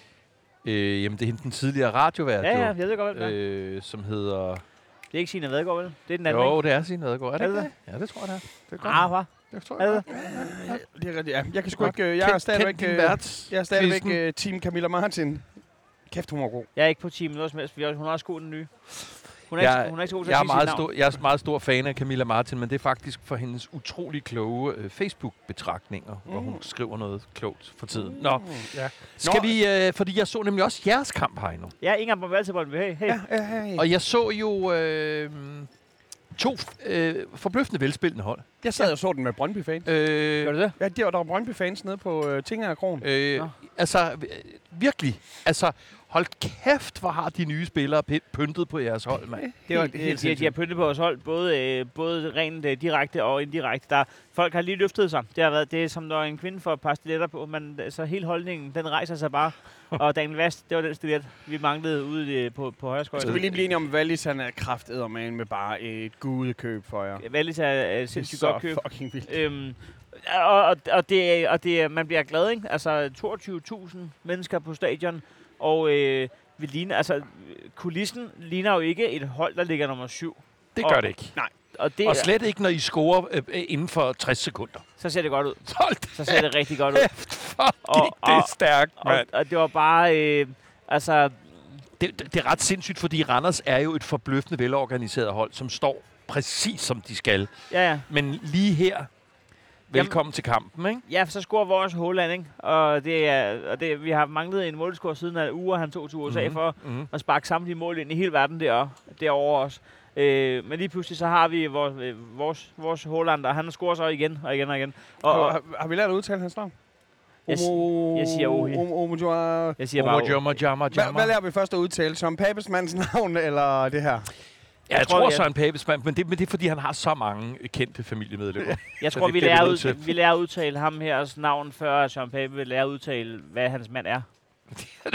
[SPEAKER 4] Øh, jamen, det er hende den tidligere radiovært,
[SPEAKER 3] Ja, ja, jeg ved godt, hvad det er.
[SPEAKER 4] øh, som hedder...
[SPEAKER 3] Det er ikke Signe Vadegaard, vel? Det er den anden,
[SPEAKER 4] Jo,
[SPEAKER 3] ikke?
[SPEAKER 4] det er Signe Adegaard. Er det
[SPEAKER 3] Er
[SPEAKER 4] ikke
[SPEAKER 3] det
[SPEAKER 4] det? Ja, det tror jeg, det er. Det er
[SPEAKER 3] Ah, hvad?
[SPEAKER 4] Det tror
[SPEAKER 3] Er
[SPEAKER 4] jeg.
[SPEAKER 3] det?
[SPEAKER 2] Det er rigtigt, ja. Jeg kan sgu ikke... øh, Jeg er stadigvæk... øh,
[SPEAKER 4] vært.
[SPEAKER 2] Jeg er stadigvæk
[SPEAKER 4] Kvisten.
[SPEAKER 2] team Camilla Martin. Kæft, hun var god.
[SPEAKER 3] Jeg er ikke på team noget som helst. Vi er- Hun er også god den nye. Hun er,
[SPEAKER 4] Jeg-
[SPEAKER 3] ikke, hun er ikke så god til
[SPEAKER 4] Jeg
[SPEAKER 3] at
[SPEAKER 4] er,
[SPEAKER 3] sige
[SPEAKER 4] meget
[SPEAKER 3] sit navn.
[SPEAKER 4] stor, jeg er meget stor fan af Camilla Martin, men det er faktisk for hendes utrolig kloge øh, Facebook-betragtninger, mm. hvor hun
[SPEAKER 2] Mm.
[SPEAKER 4] skriver noget klogt for tiden. Nå,
[SPEAKER 2] Mm, ja.
[SPEAKER 4] skal
[SPEAKER 2] Nå.
[SPEAKER 4] vi... Øh, fordi jeg så nemlig også jeres kamp her nu.
[SPEAKER 3] Ja, Inger på valgtilbolden. Hey, hey.
[SPEAKER 2] Ja, ja, ja.
[SPEAKER 4] Og jeg så jo... Øh, to øh, forbløffende velspillende hold.
[SPEAKER 2] Jeg sad og så den med Brøndby-fans.
[SPEAKER 4] Øh,
[SPEAKER 3] Gør du det?
[SPEAKER 2] Ja, der var, der var Brøndby-fans nede på øh, Tinger Kron.
[SPEAKER 4] øh,
[SPEAKER 3] Nå.
[SPEAKER 4] altså, øh, virkelig. Altså, hold kæft, hvor har de nye spillere py- pyntet på jeres hold, mand.
[SPEAKER 2] Det var
[SPEAKER 3] de,
[SPEAKER 2] helt
[SPEAKER 3] de, de, de har pyntet på os hold, både, øh, både rent øh, direkte og indirekte. Der, folk har lige løftet sig. Det har været det, er som når en kvinde får et par stiletter på. Man, så hele holdningen, den rejser sig bare. og Daniel Vast, det var den stilet, vi manglede ude øh, på, på højre skøjte.
[SPEAKER 2] Skal vi lige blive enige om, at Wallis han er krafteddermand med bare et gudekøb for jer.
[SPEAKER 3] Wallis er, er sindssygt
[SPEAKER 2] så
[SPEAKER 3] godt køb.
[SPEAKER 2] fucking vildt.
[SPEAKER 3] Øhm, og, og, og, det, og det, man bliver glad, ikke? Altså 22.000 mennesker på stadion, og øh, vi ligner, altså, kulissen ligner jo ikke et hold, der ligger nummer syv.
[SPEAKER 4] Det
[SPEAKER 3] Og-
[SPEAKER 4] gør det ikke.
[SPEAKER 3] Og, det,
[SPEAKER 4] Og slet ikke, når I scorer øh, øh, inden for 60 sekunder.
[SPEAKER 3] så ser det godt ud.
[SPEAKER 4] Hold
[SPEAKER 3] Så ser det rigtig godt ud.
[SPEAKER 4] for
[SPEAKER 3] Og-
[SPEAKER 4] det
[SPEAKER 3] og-
[SPEAKER 4] stærkt,
[SPEAKER 3] Og,
[SPEAKER 4] mand.
[SPEAKER 3] og det var bare, øh, altså,
[SPEAKER 4] Det, det, det er ret sindssygt, fordi Randers er jo et forbløffende velorganiseret hold, som står præcis som de skal.
[SPEAKER 3] ja, ja.
[SPEAKER 4] Men lige her, velkommen til kampen, ikke?
[SPEAKER 3] Ja, så scorer vores Håland, ikke? Og, det er, og det, vi har manglet en målscore siden af uger, han tog til USA
[SPEAKER 4] Mhm.
[SPEAKER 3] mm-hmm. for
[SPEAKER 4] Mm-hmm.
[SPEAKER 3] at sparke samtlige mål ind i hele verden der, derovre også. Øh, men lige pludselig så har vi vores, øh, vores, vores Håland, og han scorer så igen og igen og igen. Og,
[SPEAKER 2] Og, har, har vi lært at udtale hans navn?
[SPEAKER 3] Jeg jeg siger Ohi.
[SPEAKER 2] Ohi.
[SPEAKER 3] jeg siger bare,
[SPEAKER 4] jammer.
[SPEAKER 2] hvad lærer vi først at udtale? Som Papesmands navn, eller det her?
[SPEAKER 4] Ja, jeg,
[SPEAKER 3] Jeg tror,
[SPEAKER 4] tror,
[SPEAKER 3] er-
[SPEAKER 4] Søren Papesmann, men det, men det er, fordi han har så mange kendte familiemedlemmer.
[SPEAKER 3] jeg tror,
[SPEAKER 4] det
[SPEAKER 3] vi lærer, ud, vi lærer at udtale ham her navn, før Søren Pape vil lære at udtale, hvad hans mand er.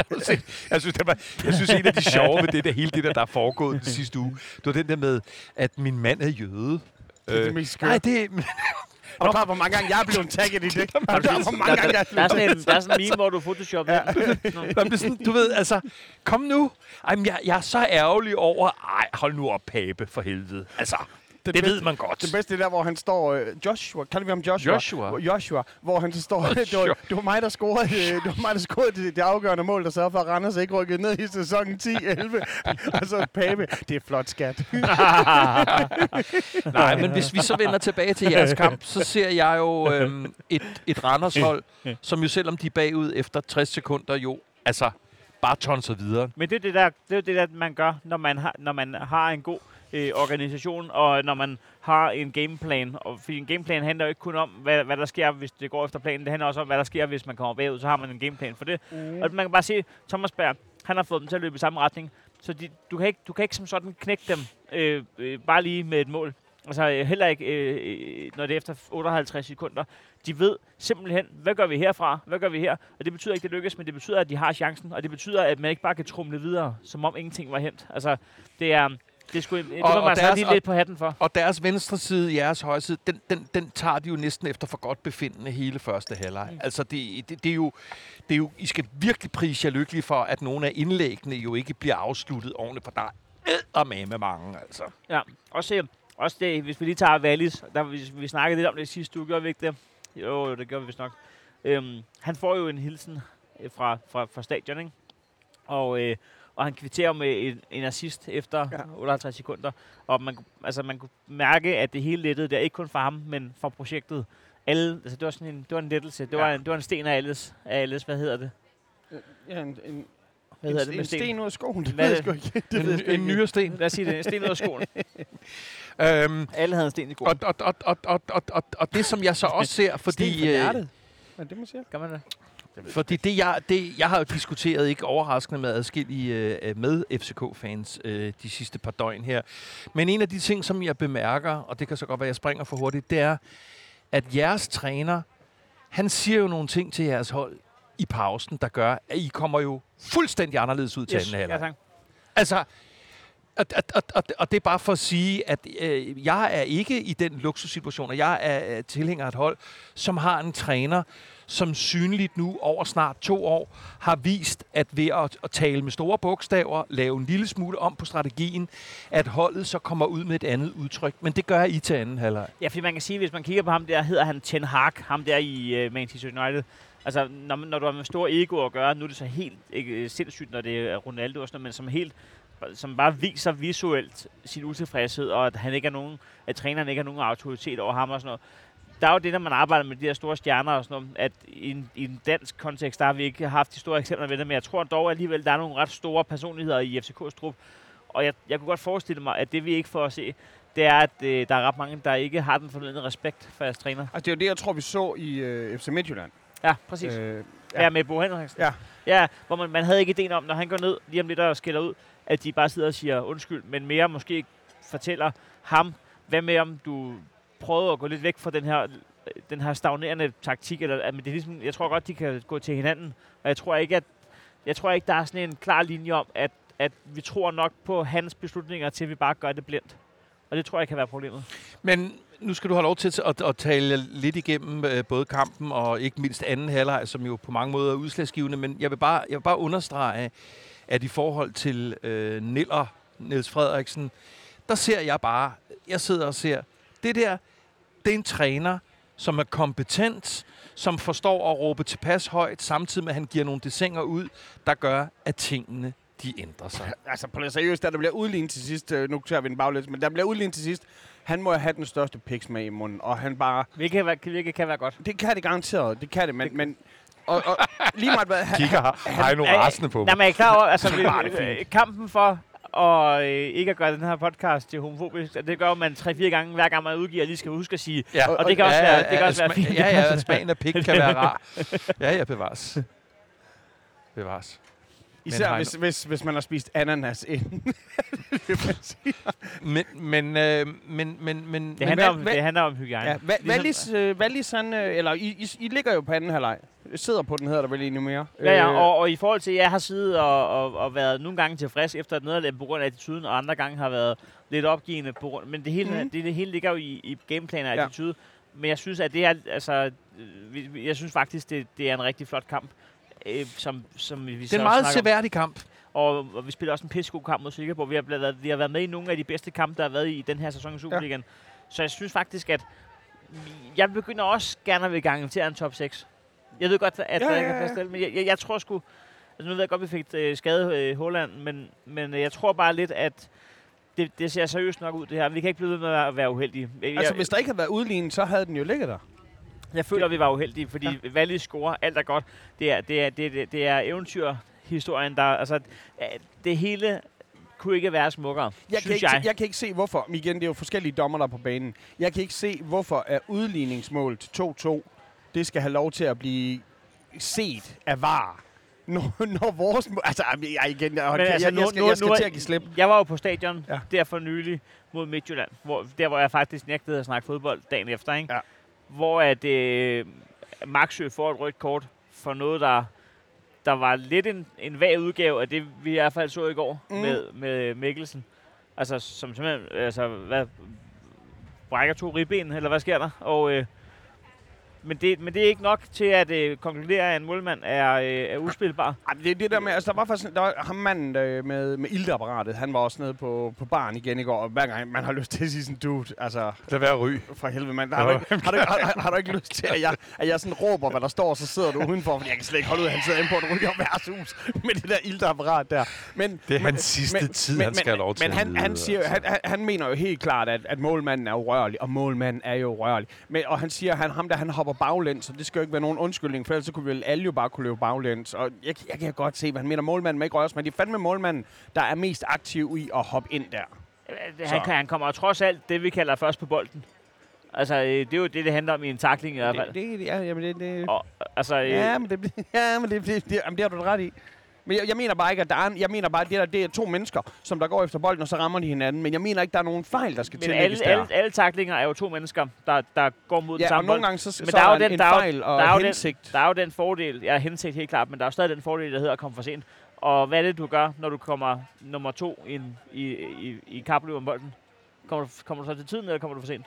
[SPEAKER 4] jeg, synes, det var, jeg synes, en af de sjove ved det der, hele det der, der er foregået den sidste uge, det var den der med, at min mand er jøde.
[SPEAKER 2] Det er det mest skøre.
[SPEAKER 4] nej, det,
[SPEAKER 2] Og klar, hvor mange gange jeg er blevet tagget i det? Er klar, hvor mange gange jeg er
[SPEAKER 3] Der er
[SPEAKER 2] blevet
[SPEAKER 3] sådan en, der er sådan en meme, hvor du photoshopper ja.
[SPEAKER 4] Nå, men det er sådan, du ved, altså, kom nu. Ej, men jeg, jeg er så ærgerlig over, ej, hold nu op, pape, for helvede. Altså, det,
[SPEAKER 2] bedste-
[SPEAKER 4] ved man godt.
[SPEAKER 2] Det bedste er der, hvor han står... Øh, Joshua, kalder vi ham Joshua?
[SPEAKER 4] Joshua.
[SPEAKER 2] Hvor- Joshua, hvor han så står... det, var,
[SPEAKER 4] Joshua.
[SPEAKER 2] det var mig, der scorede, øh, det, var mig, der scorede det, det afgørende mål, der sørger for, at Randers ikke rykkede ned i sæsonen 10-11. og så Pape. Det er flot, skat.
[SPEAKER 4] Nej, men hvis vi så vender tilbage til jeres kamp, så ser jeg jo øhm, et, et Randers-hold, som jo selvom de er bagud efter 60 sekunder, jo altså bare tonser videre.
[SPEAKER 3] Men det er det der, det er det der, man gør, når man har, når man har en god øh, organisation, og når man har en gameplan. Og, fordi en gameplan handler jo ikke kun om, hvad, hvad der sker, hvis det går efter planen. Det handler også om, hvad der sker, hvis man kommer bagud. Så har man en gameplan for det. Mm. Og man kan bare se, Thomas Berg, han har fået dem til at løbe i samme retning. Så de, du, kan ikke, du kan ikke som sådan knække dem øh, øh, bare lige med et mål. Altså øh, heller ikke, øh, øh, når det er efter 58 sekunder. De ved simpelthen, hvad gør vi herfra? Hvad gør vi her? Og det betyder ikke, det lykkes, men det betyder, at de har chancen. Og det betyder, at man ikke bare kan trumle videre, som om ingenting var hent. Altså, det er... Det, skulle, det
[SPEAKER 4] Og- og
[SPEAKER 3] man altså
[SPEAKER 4] deres-
[SPEAKER 3] lige lidt på hatten for.
[SPEAKER 4] Og deres venstre side, jeres højre side, den, den, den tager de jo næsten efter for godt befindende hele første halvleg. Mm. Altså, det, det, det, er jo, det er jo, I skal virkelig prise jer lykkelige for, at nogle af indlæggene jo ikke bliver afsluttet ordentligt, for der er med mange, altså.
[SPEAKER 3] Ja, også, også det, hvis vi lige tager Wallis, der, vi, vi snakkede lidt om det sidste uge, gjorde vi ikke det? Jo, det gjorde vi vist nok. Øhm, han får jo en hilsen øh, fra, fra, fra stadion, ikke? Og, øh, og han kvitterer med en, en assist efter
[SPEAKER 2] Ja.
[SPEAKER 3] ja. 58 sekunder. Og man, kunne- altså, man kunne mærke, at det hele lettede der, ikke kun for ham, men for projektet. Alle, altså, det var sådan en, det var en lettelse. Det,
[SPEAKER 2] Ja.
[SPEAKER 3] var en, det var en sten af alles, af alles, hvad hedder det?
[SPEAKER 2] Ja, en, en,
[SPEAKER 3] Hvad
[SPEAKER 2] en,
[SPEAKER 3] hedder det med
[SPEAKER 2] en
[SPEAKER 3] sten?
[SPEAKER 2] sten ud af skoen. Det
[SPEAKER 3] Hvad
[SPEAKER 2] ved
[SPEAKER 3] er
[SPEAKER 2] jeg sgu ikke. Det ved jeg
[SPEAKER 4] En,
[SPEAKER 2] sgu
[SPEAKER 4] en
[SPEAKER 2] ikke.
[SPEAKER 4] nyere sten.
[SPEAKER 3] Lad os sige det. En sten ud af skoen.
[SPEAKER 4] Øhm,
[SPEAKER 3] Alle havde en sten i skoen.
[SPEAKER 4] og, og, og, og, og, og, og, og det, som jeg så også ser, fordi...
[SPEAKER 2] Sten for
[SPEAKER 4] øh,
[SPEAKER 2] hjertet. Er det, man siger?
[SPEAKER 3] Kan man det?
[SPEAKER 4] Fordi det jeg, det, jeg har jo diskuteret, ikke overraskende med adskillige øh, med FCK-fans øh, de sidste par døgn her. Men en af de ting, som jeg bemærker, og det kan så godt være, at jeg springer for hurtigt, det er, at jeres træner, han siger jo nogle ting til jeres hold i pausen, der gør, at I kommer jo fuldstændig anderledes ud til anden
[SPEAKER 3] ja,
[SPEAKER 4] halvleg.
[SPEAKER 3] tak.
[SPEAKER 4] Altså, og, og, og, og, det er bare for at sige, at øh, jeg er ikke i den luksussituation, og jeg er øh, tilhænger af et hold, som har en træner, som synligt nu over snart to år har vist, at ved at, at tale med store bogstaver, lave en lille smule om på strategien, at holdet så kommer ud med et andet udtryk. Men det gør I til anden halvleg.
[SPEAKER 3] Ja, fordi man kan sige, hvis man kigger på ham der, hedder han Ten Hag, ham der i uh, Manchester United. Altså, når, når du har med store ego at gøre, nu er det så helt ikke, sindssygt, når det er Ronaldo og sådan noget, men som helt som bare viser visuelt sin utilfredshed, og at han ikke er nogen, at træneren ikke har nogen autoritet over ham og sådan noget. Der er jo det, når man arbejder med de her store stjerner og sådan noget, at i en, i en dansk kontekst, der har vi ikke haft de store eksempler ved det, men jeg tror dog alligevel, der er nogle ret store personligheder i FCK's trup, og jeg, jeg kunne godt forestille mig, at det vi ikke får at se, det er, at øh, der er ret mange, der ikke har den fornødne respekt for jeres træner.
[SPEAKER 2] Altså, det er jo det, jeg tror, vi så i øh, FC Midtjylland.
[SPEAKER 3] Ja, præcis. Øh, ja. ja, med Bo Henriksen.
[SPEAKER 2] Ja.
[SPEAKER 3] Ja, hvor man, man havde ikke ideen om, når han går ned lige om lidt og skælder ud, at de bare sidder og siger undskyld, men mere måske fortæller ham, hvad med om du prøvede at gå lidt væk fra den her, den her stagnerende taktik, eller, at- men det er ligesom, jeg tror godt, de kan gå til hinanden, og jeg tror ikke, at jeg tror ikke, der er sådan en klar linje om, at, at vi tror nok på hans beslutninger, til vi bare gør det blindt. Og det tror jeg kan være problemet.
[SPEAKER 4] Men nu skal du have lov til at, at tale lidt igennem øh, både kampen og ikke mindst anden halvleg, som jo på mange måder er udslagsgivende. Men jeg vil bare, jeg vil bare understrege, at i forhold til øh, Niller, Niels Frederiksen, der ser jeg bare, jeg sidder og ser, det der, det er en træner, som er kompetent, som forstår at råbe tilpas højt, samtidig med, at han giver nogle desinger ud, der gør, at tingene de ændrer sig.
[SPEAKER 2] altså, på det seriøst, da der bliver udlignet til sidst, øh, nu tager vi den baglæns, men der bliver udlignet til sidst, han må have den største piks med i munden, og han bare,
[SPEAKER 3] Hvilket, kan være- hvilket kan være godt.
[SPEAKER 2] det kan det garanteret, det kan det, men, men og, og lige meget hvad, han,
[SPEAKER 5] Kigger Heino
[SPEAKER 3] er-
[SPEAKER 5] rasende på
[SPEAKER 3] Nej,
[SPEAKER 5] mig.
[SPEAKER 3] men jeg er klar over, altså, vi,
[SPEAKER 2] er
[SPEAKER 3] øh, kampen for og øh, ikke at gøre den her podcast til homofobisk, det gør, man 3-4 gange, hver gang man udgiver, lige skal huske at sige,
[SPEAKER 4] Ja,
[SPEAKER 3] Og det kan også være- det kan også være fint.
[SPEAKER 4] Ja, ja, at smagen af pik kan være rar. Ja, ja, bevares. Bevares.
[SPEAKER 2] Især
[SPEAKER 4] Heino-
[SPEAKER 2] hvis, hvis, hvis man har spist ananas inden.
[SPEAKER 4] Men, men, øh, men, men, men,
[SPEAKER 3] det,
[SPEAKER 2] Men
[SPEAKER 3] handler,
[SPEAKER 2] hvad-
[SPEAKER 3] om,
[SPEAKER 2] hvad-
[SPEAKER 3] det handler om hygiejne.
[SPEAKER 2] Ja, Va- Wallis, øh, Wallis, han, øh, eller I, I, I ligger jo på anden halvleg. Sidder på den, hedder der vel egentlig mere.
[SPEAKER 3] Ja, ja,
[SPEAKER 2] Øh,
[SPEAKER 3] og, og i forhold til, at jeg har siddet og, og, og været nogle gange tilfreds efter et nederlag på grund af attituden, og andre gange har været lidt opgivende på grund, men det hele, mm. det, det hele ligger jo i, i gameplan og
[SPEAKER 2] Ja.
[SPEAKER 3] attitude. Men jeg synes, at det er, altså, øh, jeg synes faktisk, det, det er en rigtig flot kamp. Øh, som, som vi
[SPEAKER 4] det er en meget seværdig kamp.
[SPEAKER 3] Og, og vi spiller også en pissegod kamp mod Silkeborg. Vi har, blevet, vi har været med i nogle af de bedste kampe, der har været i den her sæson i Superligaen. Ja. Så jeg synes faktisk, at jeg begynder også gerne at vil garantere en top 6. Jeg ved godt, at
[SPEAKER 2] Ja,
[SPEAKER 3] der ikke er plads til men jeg, jeg, jeg tror sgu... Altså nu ved jeg godt, at vi fik øh, skadet øh, Holland, men, men øh, jeg tror bare lidt, at det, det ser seriøst nok ud, det her. Vi kan ikke blive ved med at være uheldige. Jeg,
[SPEAKER 2] Altså,
[SPEAKER 3] jeg,
[SPEAKER 2] hvis der ikke havde været udlignet, så havde den jo ligget der.
[SPEAKER 3] Jeg føler, at vi var uheldige, fordi ja. Valli scorer, alt er godt. Det er, det er, det er, det er eventyrhistorien, der... Altså, det hele kunne ikke være smukkere,
[SPEAKER 2] Jeg kan,
[SPEAKER 3] synes
[SPEAKER 2] ikke,
[SPEAKER 3] jeg.
[SPEAKER 2] Jeg kan ikke se, hvorfor. Men Igen, det er jo forskellige dommer, der er på banen. Jeg kan ikke se, hvorfor er udligningsmål til 2-2, det skal have lov til at blive set af VAR. Når, når vores... Altså, jeg, igen, jeg, jeg, jeg, jeg, skal, jeg skal til at give slip.
[SPEAKER 3] Jeg var jo på stadion
[SPEAKER 2] ja.
[SPEAKER 3] der for nylig mod Midtjylland, hvor, der hvor jeg faktisk nægtede at snakke fodbold dagen efter, ikke?
[SPEAKER 2] Ja.
[SPEAKER 3] Hvor at øh, Maxø får et rødt kort for noget, der, der var lidt en, en vag udgave af det, vi i hvert fald så i går
[SPEAKER 2] Mm.
[SPEAKER 3] med, med Mikkelsen. Altså, som simpelthen, altså, hvad, brækker to ribben, eller hvad sker der? Og, øh, men, det, men det er ikke nok til at øh, konkludere, at en målmand er, øh, er uspilbar.
[SPEAKER 2] Ej, men det er det der med, altså der var faktisk, der var ham manden øh, med, med iltapparatet, han var også nede på, på baren igen i går, og hver gang man har lyst til at sige sådan, dude, altså,
[SPEAKER 5] Lad være at ryge.
[SPEAKER 2] for helvede mand, har, du, ikke- har, du, har, har, du ikke lyst til, at jeg, at jeg sådan råber, hvad der står, og så sidder du udenfor, fordi jeg kan slet ikke holde ud, at han sidder inde på et ryger værtshus med det der iltapparat der. Men,
[SPEAKER 5] Det er
[SPEAKER 2] men,
[SPEAKER 5] hans sidste tid, han skal have lov til
[SPEAKER 2] Men
[SPEAKER 5] at
[SPEAKER 2] han,
[SPEAKER 5] lide,
[SPEAKER 2] han, siger,
[SPEAKER 5] altså.
[SPEAKER 2] han, han, han mener jo helt klart, at, at målmanden er urørlig, og målmanden er jo urørlig. Men, og han siger, at han, ham der, han hopper baglæns, så det skal jo ikke være nogen undskyldning, for ellers så kunne vi vel alle jo bare kunne løbe baglæns. Og jeg, jeg kan godt se, hvad han mener. Målmanden må ikke røres, men det er fandme målmanden, der er mest aktiv i at hoppe ind der.
[SPEAKER 3] Øh, Han, kan, han kommer trods alt det, vi kalder først på bolden. Altså, øh, det er jo det, det handler om i en takling i hvert fald.
[SPEAKER 2] Det, det, ja, jamen det, det,
[SPEAKER 3] Og, altså, øh,
[SPEAKER 2] Ja, men det, ja, men det, det, det, jamen, det har du ret i. Men jeg, jeg mener bare ikke, at der er, jeg mener bare, at det, der, det er to mennesker, som der går efter bolden, og så rammer de hinanden. Men jeg mener ikke, der er nogen fejl, der skal
[SPEAKER 3] men
[SPEAKER 2] tillægges
[SPEAKER 3] alle,
[SPEAKER 2] der.
[SPEAKER 3] alle, alle taklinger er jo to mennesker, der, der går mod den
[SPEAKER 2] ja, og
[SPEAKER 3] samme
[SPEAKER 2] nogle
[SPEAKER 3] bold.
[SPEAKER 2] gange så,
[SPEAKER 3] Men
[SPEAKER 2] så
[SPEAKER 3] der er jo den-
[SPEAKER 2] en
[SPEAKER 3] der er
[SPEAKER 2] fejl og
[SPEAKER 3] der er jo den-
[SPEAKER 2] hensigt.
[SPEAKER 3] Der er jo den fordel, ja, hensigt helt klart, men der er jo stadig den fordel, der hedder at komme for sent. Og hvad er det, du gør, når du kommer nummer to ind i, i, i kapløb om bolden? Kommer du, kommer du så til tiden, eller kommer du for sent?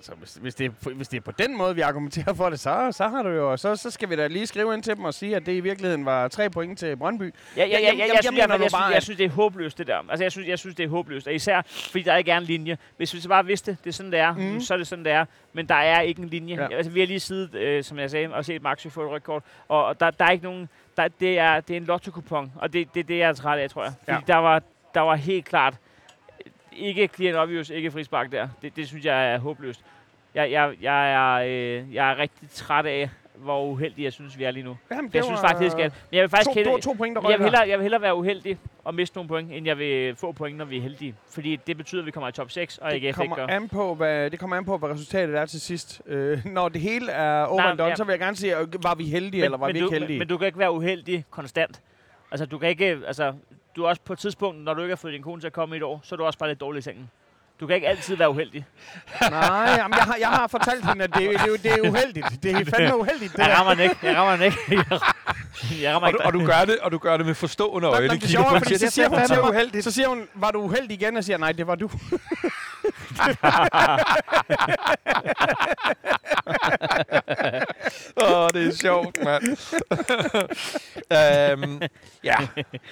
[SPEAKER 2] Altså, hvis, hvis, det er, hvis det er på den måde, vi argumenterer for det, så, så har du jo... Så, så skal vi da lige skrive ind til dem og sige, at det i virkeligheden var tre point til Brøndby.
[SPEAKER 3] Ja, ja, ja,
[SPEAKER 2] Jeg-
[SPEAKER 3] ja,
[SPEAKER 2] jeg-
[SPEAKER 3] jeg,
[SPEAKER 2] jeg
[SPEAKER 3] jeg, synes, jeg, jeg,
[SPEAKER 2] at-
[SPEAKER 3] jeg synes, det er håbløst, det der. Altså, jeg synes, jeg synes, det er håbløst. Og især, fordi der ikke er en linje. Hvis vi så bare vidste, det er sådan, det er,
[SPEAKER 2] Mhm.
[SPEAKER 3] mm. så er det sådan, det er. Men der er ikke en linje.
[SPEAKER 2] Ja.
[SPEAKER 3] Altså, vi har lige siddet, øh, som jeg sagde, og set Maxi få et rødt. Og, og der, der er ikke nogen... Der, det, er, det er en lotto-kupon, og det, det er det, jeg er træt af, tror jeg. Fordi
[SPEAKER 2] Ja.
[SPEAKER 3] der, var, der var helt klart ikke clear obvious, ikke frispark der. Det, det synes jeg er håbløst. Jeg, jeg, jeg, er, øh, jeg er rigtig træt af, hvor uheldige jeg synes, vi er lige nu.
[SPEAKER 2] Jamen,
[SPEAKER 3] Jeg synes faktisk, at men jeg vil faktisk
[SPEAKER 2] to,
[SPEAKER 3] hellere,
[SPEAKER 2] to point,
[SPEAKER 3] jeg vil, hellere, jeg vil hellere være uheldig og miste nogle point, end jeg vil få point, når vi er heldige. Fordi det betyder, at vi kommer i top 6, og
[SPEAKER 2] det
[SPEAKER 3] ikke
[SPEAKER 2] kommer
[SPEAKER 3] gør.
[SPEAKER 2] an på, hvad, det kommer an på, hvad resultatet er til sidst. Øh, når det hele er over
[SPEAKER 3] Nej,
[SPEAKER 2] and done,
[SPEAKER 3] ja.
[SPEAKER 2] så vil jeg gerne sige, øh, var vi heldige, eller var
[SPEAKER 3] men
[SPEAKER 2] vi
[SPEAKER 3] du,
[SPEAKER 2] ikke heldige?
[SPEAKER 3] Men, men du kan ikke være uheldig konstant. Altså, du kan ikke... Altså, du er også på et tidspunkt, når du ikke har fået din kone til at komme i et år, så er du også bare lidt dårlig i sengen. Du kan ikke altid være uheldig.
[SPEAKER 2] Nej, jamen, jeg, har, jeg har fortalt hende, at det, det, det, det er uheldigt. Det er fandme uheldigt, det
[SPEAKER 3] Jeg rammer den ikke. Jeg rammer den ikke. Jeg rammer
[SPEAKER 4] Og du,
[SPEAKER 3] ikke.
[SPEAKER 4] og, du gør det, og du gør det med forstående øjne.
[SPEAKER 2] det er,
[SPEAKER 4] den,
[SPEAKER 2] fordi så
[SPEAKER 4] siger,
[SPEAKER 2] hun
[SPEAKER 4] "Det er
[SPEAKER 2] mig,
[SPEAKER 4] uheldigt."
[SPEAKER 2] så siger hun, var du uheldig igen? Og siger, nej, det var du.
[SPEAKER 4] Åh, det er sjovt, mand. øhm, ja,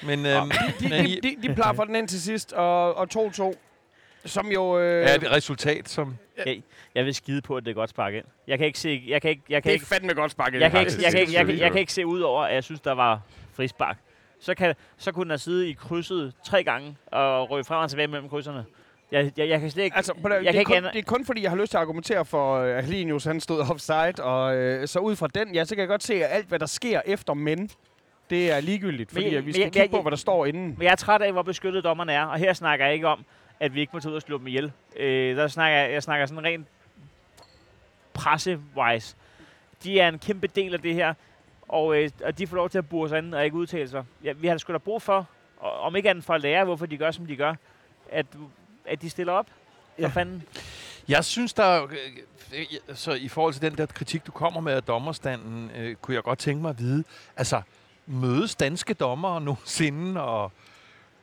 [SPEAKER 4] men... Øhm,
[SPEAKER 2] De, de, de, de plaffer den ind til sidst, og, og 2-2. Som jo... Øh,
[SPEAKER 4] er et resultat, som...
[SPEAKER 3] Jeg, jeg vil skide på, at det er godt spark ind. Jeg kan ikke se... Jeg kan ikke, jeg kan
[SPEAKER 2] det er
[SPEAKER 3] ikke,
[SPEAKER 2] fandme godt sparket.
[SPEAKER 3] jeg kan ikke, jeg kan ikke, jeg kan, jeg kan ikke se ud over, at jeg synes, der var frispark. Så, kan, så kunne den have siddet i krydset tre gange og røge frem og tilbage mellem krydserne. Jeg, jeg, jeg kan slet ikke...
[SPEAKER 2] Altså, det,
[SPEAKER 3] Jeg
[SPEAKER 2] det,
[SPEAKER 3] kan
[SPEAKER 2] er
[SPEAKER 3] ikke
[SPEAKER 2] kun,
[SPEAKER 3] andet-
[SPEAKER 2] det er kun fordi, jeg har lyst til at argumentere for, øh, at Helinius han stod offside, og øh, så ud fra den, ja, så kan jeg godt se, at alt, hvad der sker efter men, det er ligegyldigt, fordi
[SPEAKER 3] Men
[SPEAKER 2] vi
[SPEAKER 3] men
[SPEAKER 2] skal
[SPEAKER 3] jeg-
[SPEAKER 2] kigge
[SPEAKER 3] jeg-
[SPEAKER 2] på, hvad der står inden.
[SPEAKER 3] Men jeg er træt af, hvor beskyttet dommerne er, og her snakker jeg ikke om, at vi ikke må tage ud og slå dem ihjel. Øh, der snakker jeg, snakker sådan rent presse-wise. De er en kæmpe del af det her, og, øh, og de får lov til at bure sig ind og ikke udtale sig. Ja, vi har sgu da brug for, og, om ikke andet for at lære, hvorfor de gør, som de gør, at, at de stiller op. For
[SPEAKER 2] Ja.
[SPEAKER 3] fanden.
[SPEAKER 4] Jeg synes, der... er- øh, øh, Så i forhold til den der kritik, du kommer med af dommerstanden, øh, kunne jeg godt tænke mig at vide, altså, mødes danske dommere nogensinde og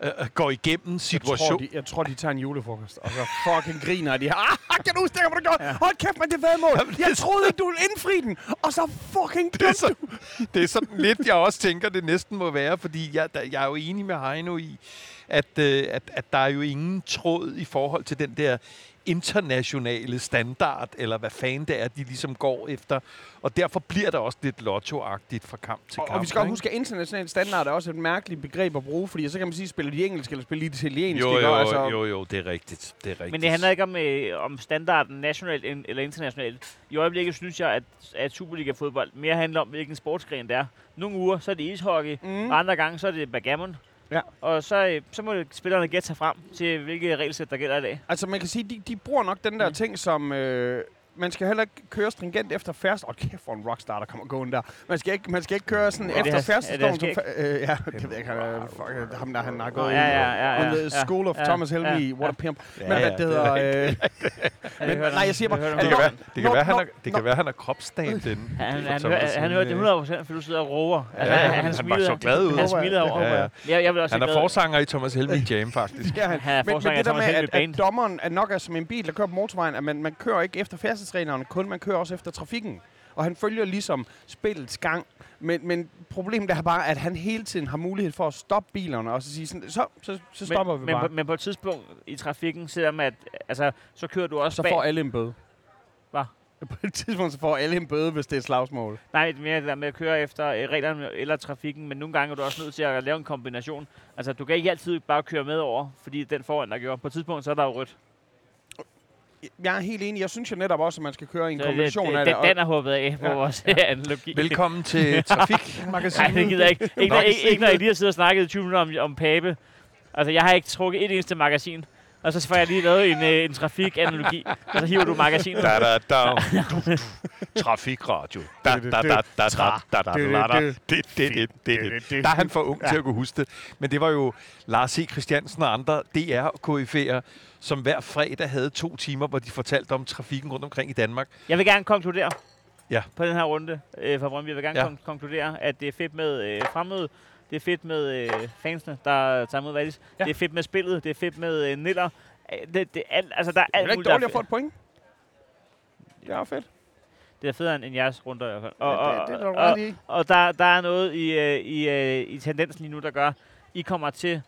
[SPEAKER 4] øh, øh, går igennem
[SPEAKER 2] Jeg tror,
[SPEAKER 4] situation?
[SPEAKER 2] de, jeg tror, de tager en julefrokost, og så fucking griner de. Ah, kan du huske, det, hvad du gjorde? Ja. Hold kæft, men det var mål. Jeg troede ikke, du ville indfri den, og så fucking
[SPEAKER 4] det, er så, det er sådan lidt, jeg også tænker, det næsten må være, fordi jeg, der, jeg er jo enig med Heino i, at, øh, at, at der er jo ingen tråd i forhold til den der internationale standard, eller hvad fanden det er, de ligesom går efter. Og derfor bliver der også lidt lottoagtigt fra kamp til
[SPEAKER 2] Og,
[SPEAKER 4] kamp.
[SPEAKER 2] og vi skal også
[SPEAKER 4] ikke?
[SPEAKER 2] huske, at international standard er også et mærkeligt begreb at bruge, fordi så kan man sige, spiller de engelsk eller spiller de italiensk.
[SPEAKER 4] Jo, jo,
[SPEAKER 2] altså,
[SPEAKER 4] jo, jo, det er rigtigt. Det er rigtigt.
[SPEAKER 3] Men det handler ikke om, øh, om standarden nationalt eller internationalt. I øjeblikket synes jeg, at, at Superliga-fodbold mere handler om, hvilken sportsgren det er. Nogle uger, så er det ishockey,
[SPEAKER 2] Mm.
[SPEAKER 3] og andre gange, så er det backgammon.
[SPEAKER 2] Ja.
[SPEAKER 3] Og så, øh, så må spillerne gætte sig frem til, hvilke regelsæt, der gælder i dag.
[SPEAKER 2] Altså man kan sige, de, de bruger nok den der
[SPEAKER 3] Mm.
[SPEAKER 2] ting, som... Øh, man skal heller ikke køre stringent efter færst. Åh, oh, kæft for en rockstar, der kommer gående der. Man skal ikke, man skal ikke køre sådan
[SPEAKER 3] det
[SPEAKER 2] efter
[SPEAKER 3] er det Haskæg?
[SPEAKER 2] Øh, ja, det ved jeg ikke. Han, fuck, ham der, han har gået
[SPEAKER 3] ja, ja, ja, ja, ja,
[SPEAKER 2] School of
[SPEAKER 3] ja,
[SPEAKER 2] Thomas Helmy.
[SPEAKER 3] ja,
[SPEAKER 2] What a pimp.
[SPEAKER 4] Ja,
[SPEAKER 2] Men
[SPEAKER 4] ja,
[SPEAKER 2] hvad det hedder... Øh, men, nej, jeg siger bare...
[SPEAKER 3] Det
[SPEAKER 4] Det kan være, det kan være, han er, det kan være, han er kropsdamt den.
[SPEAKER 3] Han, han, han, hørte det 100%, fordi du sidder og roer. Altså,
[SPEAKER 4] Ja,
[SPEAKER 3] han,
[SPEAKER 4] var
[SPEAKER 3] smilede,
[SPEAKER 4] så glad ud.
[SPEAKER 3] Han smilede
[SPEAKER 2] Det
[SPEAKER 3] over.
[SPEAKER 4] håber jeg.
[SPEAKER 3] Vil også
[SPEAKER 4] Han er forsanger i Thomas Helmi Jam, faktisk.
[SPEAKER 2] Ja, han,
[SPEAKER 3] er
[SPEAKER 2] men, men
[SPEAKER 3] forsanger
[SPEAKER 2] det
[SPEAKER 3] i
[SPEAKER 2] der med,
[SPEAKER 3] Thomas Helmig
[SPEAKER 2] at,
[SPEAKER 3] Band.
[SPEAKER 2] at dommeren er nok er som en bil, der kører på motorvejen, at man, man kører ikke efter færdselsreglerne kun, man kører også efter trafikken. Og han følger ligesom spillets gang. Men, men problemet er bare, at han hele tiden har mulighed for at stoppe bilerne og så sige sådan, så, så, så stopper
[SPEAKER 3] men,
[SPEAKER 2] vi
[SPEAKER 3] men,
[SPEAKER 2] bare.
[SPEAKER 3] på, men på et tidspunkt i trafikken, selvom at, altså, så kører du også
[SPEAKER 2] så
[SPEAKER 3] bag.
[SPEAKER 2] får alle en bøde.
[SPEAKER 3] Hvad?
[SPEAKER 2] På et tidspunkt så får alle en bøde, hvis det er et slagsmål.
[SPEAKER 3] Nej, det er mere det der med at køre efter øh, reglerne eller trafikken, men nogle gange er du også nødt til at lave en kombination. Altså, du kan ikke altid bare køre med over, fordi den foran der gjorde. På et tidspunkt, så er der jo rødt.
[SPEAKER 2] Jeg er helt enig. Jeg synes jo netop også, at man skal køre i en
[SPEAKER 3] Så
[SPEAKER 2] kombination
[SPEAKER 3] det,
[SPEAKER 2] af
[SPEAKER 3] den,
[SPEAKER 2] det.
[SPEAKER 3] den er håbet af på
[SPEAKER 2] Ja.
[SPEAKER 3] vores analogi.
[SPEAKER 4] Velkommen til Trafikmagasinet.
[SPEAKER 3] Nej, det gider jeg ikke. Ikke, når, ikke, ikke når jeg lige har siddet og snakket i 20 minutter om, om Pape. Altså, jeg har ikke trukket et eneste magasin. Og så får jeg lige lavet en, øh, en trafikanalogi. Og så hiver du magasinet.
[SPEAKER 4] Da, da, da. Trafikradio. Da, da, da, da, da, da, da, da, da. Det, det, det, det, det. Der er han for ung til at kunne huske det. Men det var jo Lars C. Christiansen og andre DR-KF'er, som hver fredag havde to timer, hvor de fortalte om trafikken rundt omkring i Danmark.
[SPEAKER 3] Jeg vil gerne konkludere
[SPEAKER 4] Ja.
[SPEAKER 3] på den her runde øh, fra Brøndby. Jeg vil gerne
[SPEAKER 4] Ja.
[SPEAKER 3] ja. konkludere, at det er fedt med øh, fremmøde. Det er fedt med øh, fansene, der tager imod Valis.
[SPEAKER 2] Ja.
[SPEAKER 3] Det er fedt med spillet. Det er fedt med øh, Niller. Det, det, alt, altså, der er
[SPEAKER 2] Det er
[SPEAKER 3] alt
[SPEAKER 2] ikke dårligt
[SPEAKER 3] er
[SPEAKER 2] at få et point. Det er fedt.
[SPEAKER 3] Det er federe end, jeres runder i hvert fald.
[SPEAKER 2] Og,
[SPEAKER 3] Og,
[SPEAKER 2] det,
[SPEAKER 3] og,
[SPEAKER 2] det er
[SPEAKER 3] og,
[SPEAKER 2] ret i.
[SPEAKER 3] og der, der er noget i, øh, i, øh, i tendensen lige nu, der gør, I kommer til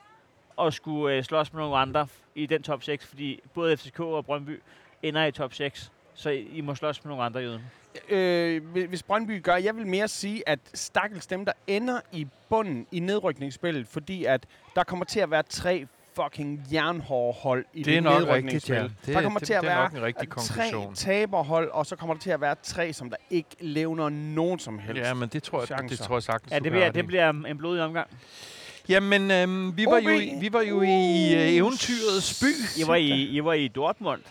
[SPEAKER 3] at skulle øh, slås med nogle andre i den top 6, fordi både FCK og Brøndby ender i top 6. Så I, I må slås med nogle andre jøden.
[SPEAKER 2] Øh, hvi- hvis Brøndby gør, jeg vil mere sige, at stakkels dem, der ender i bunden i nedrykningsspillet, fordi at der kommer til at være tre fucking jernhårde hold i
[SPEAKER 4] Det er
[SPEAKER 2] det nedrykningsspil.
[SPEAKER 4] rigtigt, ja. Det-
[SPEAKER 2] der kommer
[SPEAKER 4] det-
[SPEAKER 2] til at
[SPEAKER 4] det er
[SPEAKER 2] være
[SPEAKER 4] nok en rigtig
[SPEAKER 2] tre taberhold, og så kommer der til at være tre, som der ikke levner nogen som helst.
[SPEAKER 4] Ja, men det tror jeg, det
[SPEAKER 2] chancer.
[SPEAKER 4] tror jeg sagtens,
[SPEAKER 3] Ja, det bliver, det bliver en blodig omgang.
[SPEAKER 4] Jamen, øhm, vi, var jo, i- vi var jo i øh, eventyrets by.
[SPEAKER 3] I var i, I var i Dortmund.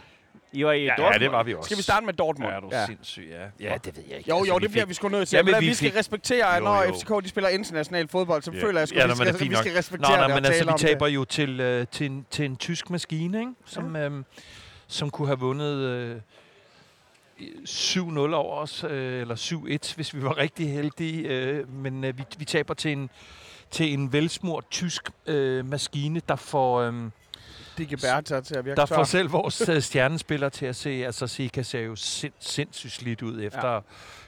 [SPEAKER 3] I var i
[SPEAKER 4] Ja,
[SPEAKER 3] Dortmund.
[SPEAKER 4] ja, det var vi også.
[SPEAKER 2] Skal vi starte med Dortmund?
[SPEAKER 4] Ja, er du ja. sindssyg, ja. Ja, det ved jeg ikke.
[SPEAKER 2] Jo,
[SPEAKER 4] Altså,
[SPEAKER 2] jo,
[SPEAKER 4] vi
[SPEAKER 2] det bliver vi sgu nødt til.
[SPEAKER 4] Jamen,
[SPEAKER 2] Jamen,
[SPEAKER 4] vi
[SPEAKER 2] vi skal
[SPEAKER 4] fik-
[SPEAKER 2] respektere, at når
[SPEAKER 4] jo.
[SPEAKER 2] FCK de spiller international fodbold, så
[SPEAKER 5] Ja.
[SPEAKER 2] føler jeg sgu,
[SPEAKER 4] Ja,
[SPEAKER 2] vi,
[SPEAKER 4] nå, men
[SPEAKER 2] skal, vi skal
[SPEAKER 4] Nå,
[SPEAKER 2] respektere
[SPEAKER 4] nej,
[SPEAKER 2] det og
[SPEAKER 4] men altså, vi taber
[SPEAKER 2] det.
[SPEAKER 4] jo til, øh, til, en, til en tysk maskine, ikke? Som, øhm, som kunne have vundet øh, 7-0 over os, øh, eller 7-1, hvis vi var rigtig heldige. Øh, men øh, vi, vi taber til en, til en velsmurt tysk øh, maskine, der får... Øh,
[SPEAKER 2] Kan bære til at virke
[SPEAKER 4] der
[SPEAKER 2] tør.
[SPEAKER 4] får selv vores øh, stjernespillere til at se, altså Sika ser jo sind, sindssygt slidt ud efter ja.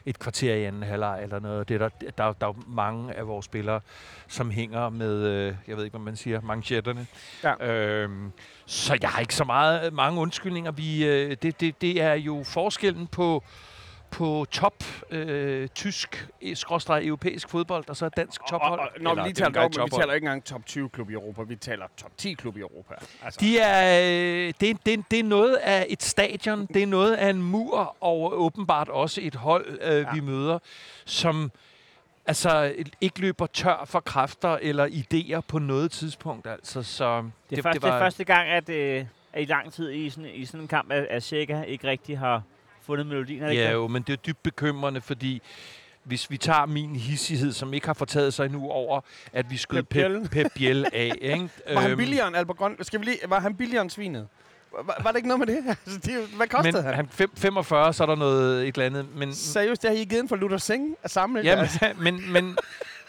[SPEAKER 4] et kvarter i anden halvleg eller noget. Det er der, der, der er mange af vores spillere, som hænger med, øh, jeg ved ikke, hvad man siger, manchetterne.
[SPEAKER 2] Ja.
[SPEAKER 4] Øhm, så jeg har ikke så meget mange undskyldninger. Vi, øh, det, det, det er jo forskellen på på top øh, tysk, eh, skråstreg europæisk fodbold, og så er dansk tophold.
[SPEAKER 2] Og, og, når vi lige
[SPEAKER 4] er
[SPEAKER 2] taler om, vi taler ikke engang top 20 klub i Europa, vi taler top 10 klub i Europa. Altså,
[SPEAKER 4] De er, øh, det, det, det er noget af et stadion, det er noget af en mur, og åbenbart også et hold, øh, ja. vi møder, som altså ikke løber tør for kræfter eller idéer på noget tidspunkt. Altså, så
[SPEAKER 3] Det er, det, først, det,
[SPEAKER 4] var,
[SPEAKER 3] det er første gang, at, øh, at i lang tid i sådan, i sådan en kamp, at, at Sjækker ikke rigtig har fundet melodien. Er det
[SPEAKER 4] Ja, jo, men det er dybt bekymrende, fordi hvis vi tager min hissighed, som ikke har fortaget sig endnu over, at vi skød
[SPEAKER 2] Pep.
[SPEAKER 4] Pep, Biel af. Ikke?
[SPEAKER 2] var han
[SPEAKER 4] Øhm,
[SPEAKER 2] billigere end Albert Grøn? Skal vi lige, var han billigere end svinet? Var, var det ikke noget med det? Altså, det hvad kostede
[SPEAKER 4] men
[SPEAKER 2] han?
[SPEAKER 4] han fem, 45, så er der noget et eller andet. Men,
[SPEAKER 2] Seriøst, det har I givet for Luther Singh at samle?
[SPEAKER 4] Jamen,
[SPEAKER 2] Altså,
[SPEAKER 4] men, men,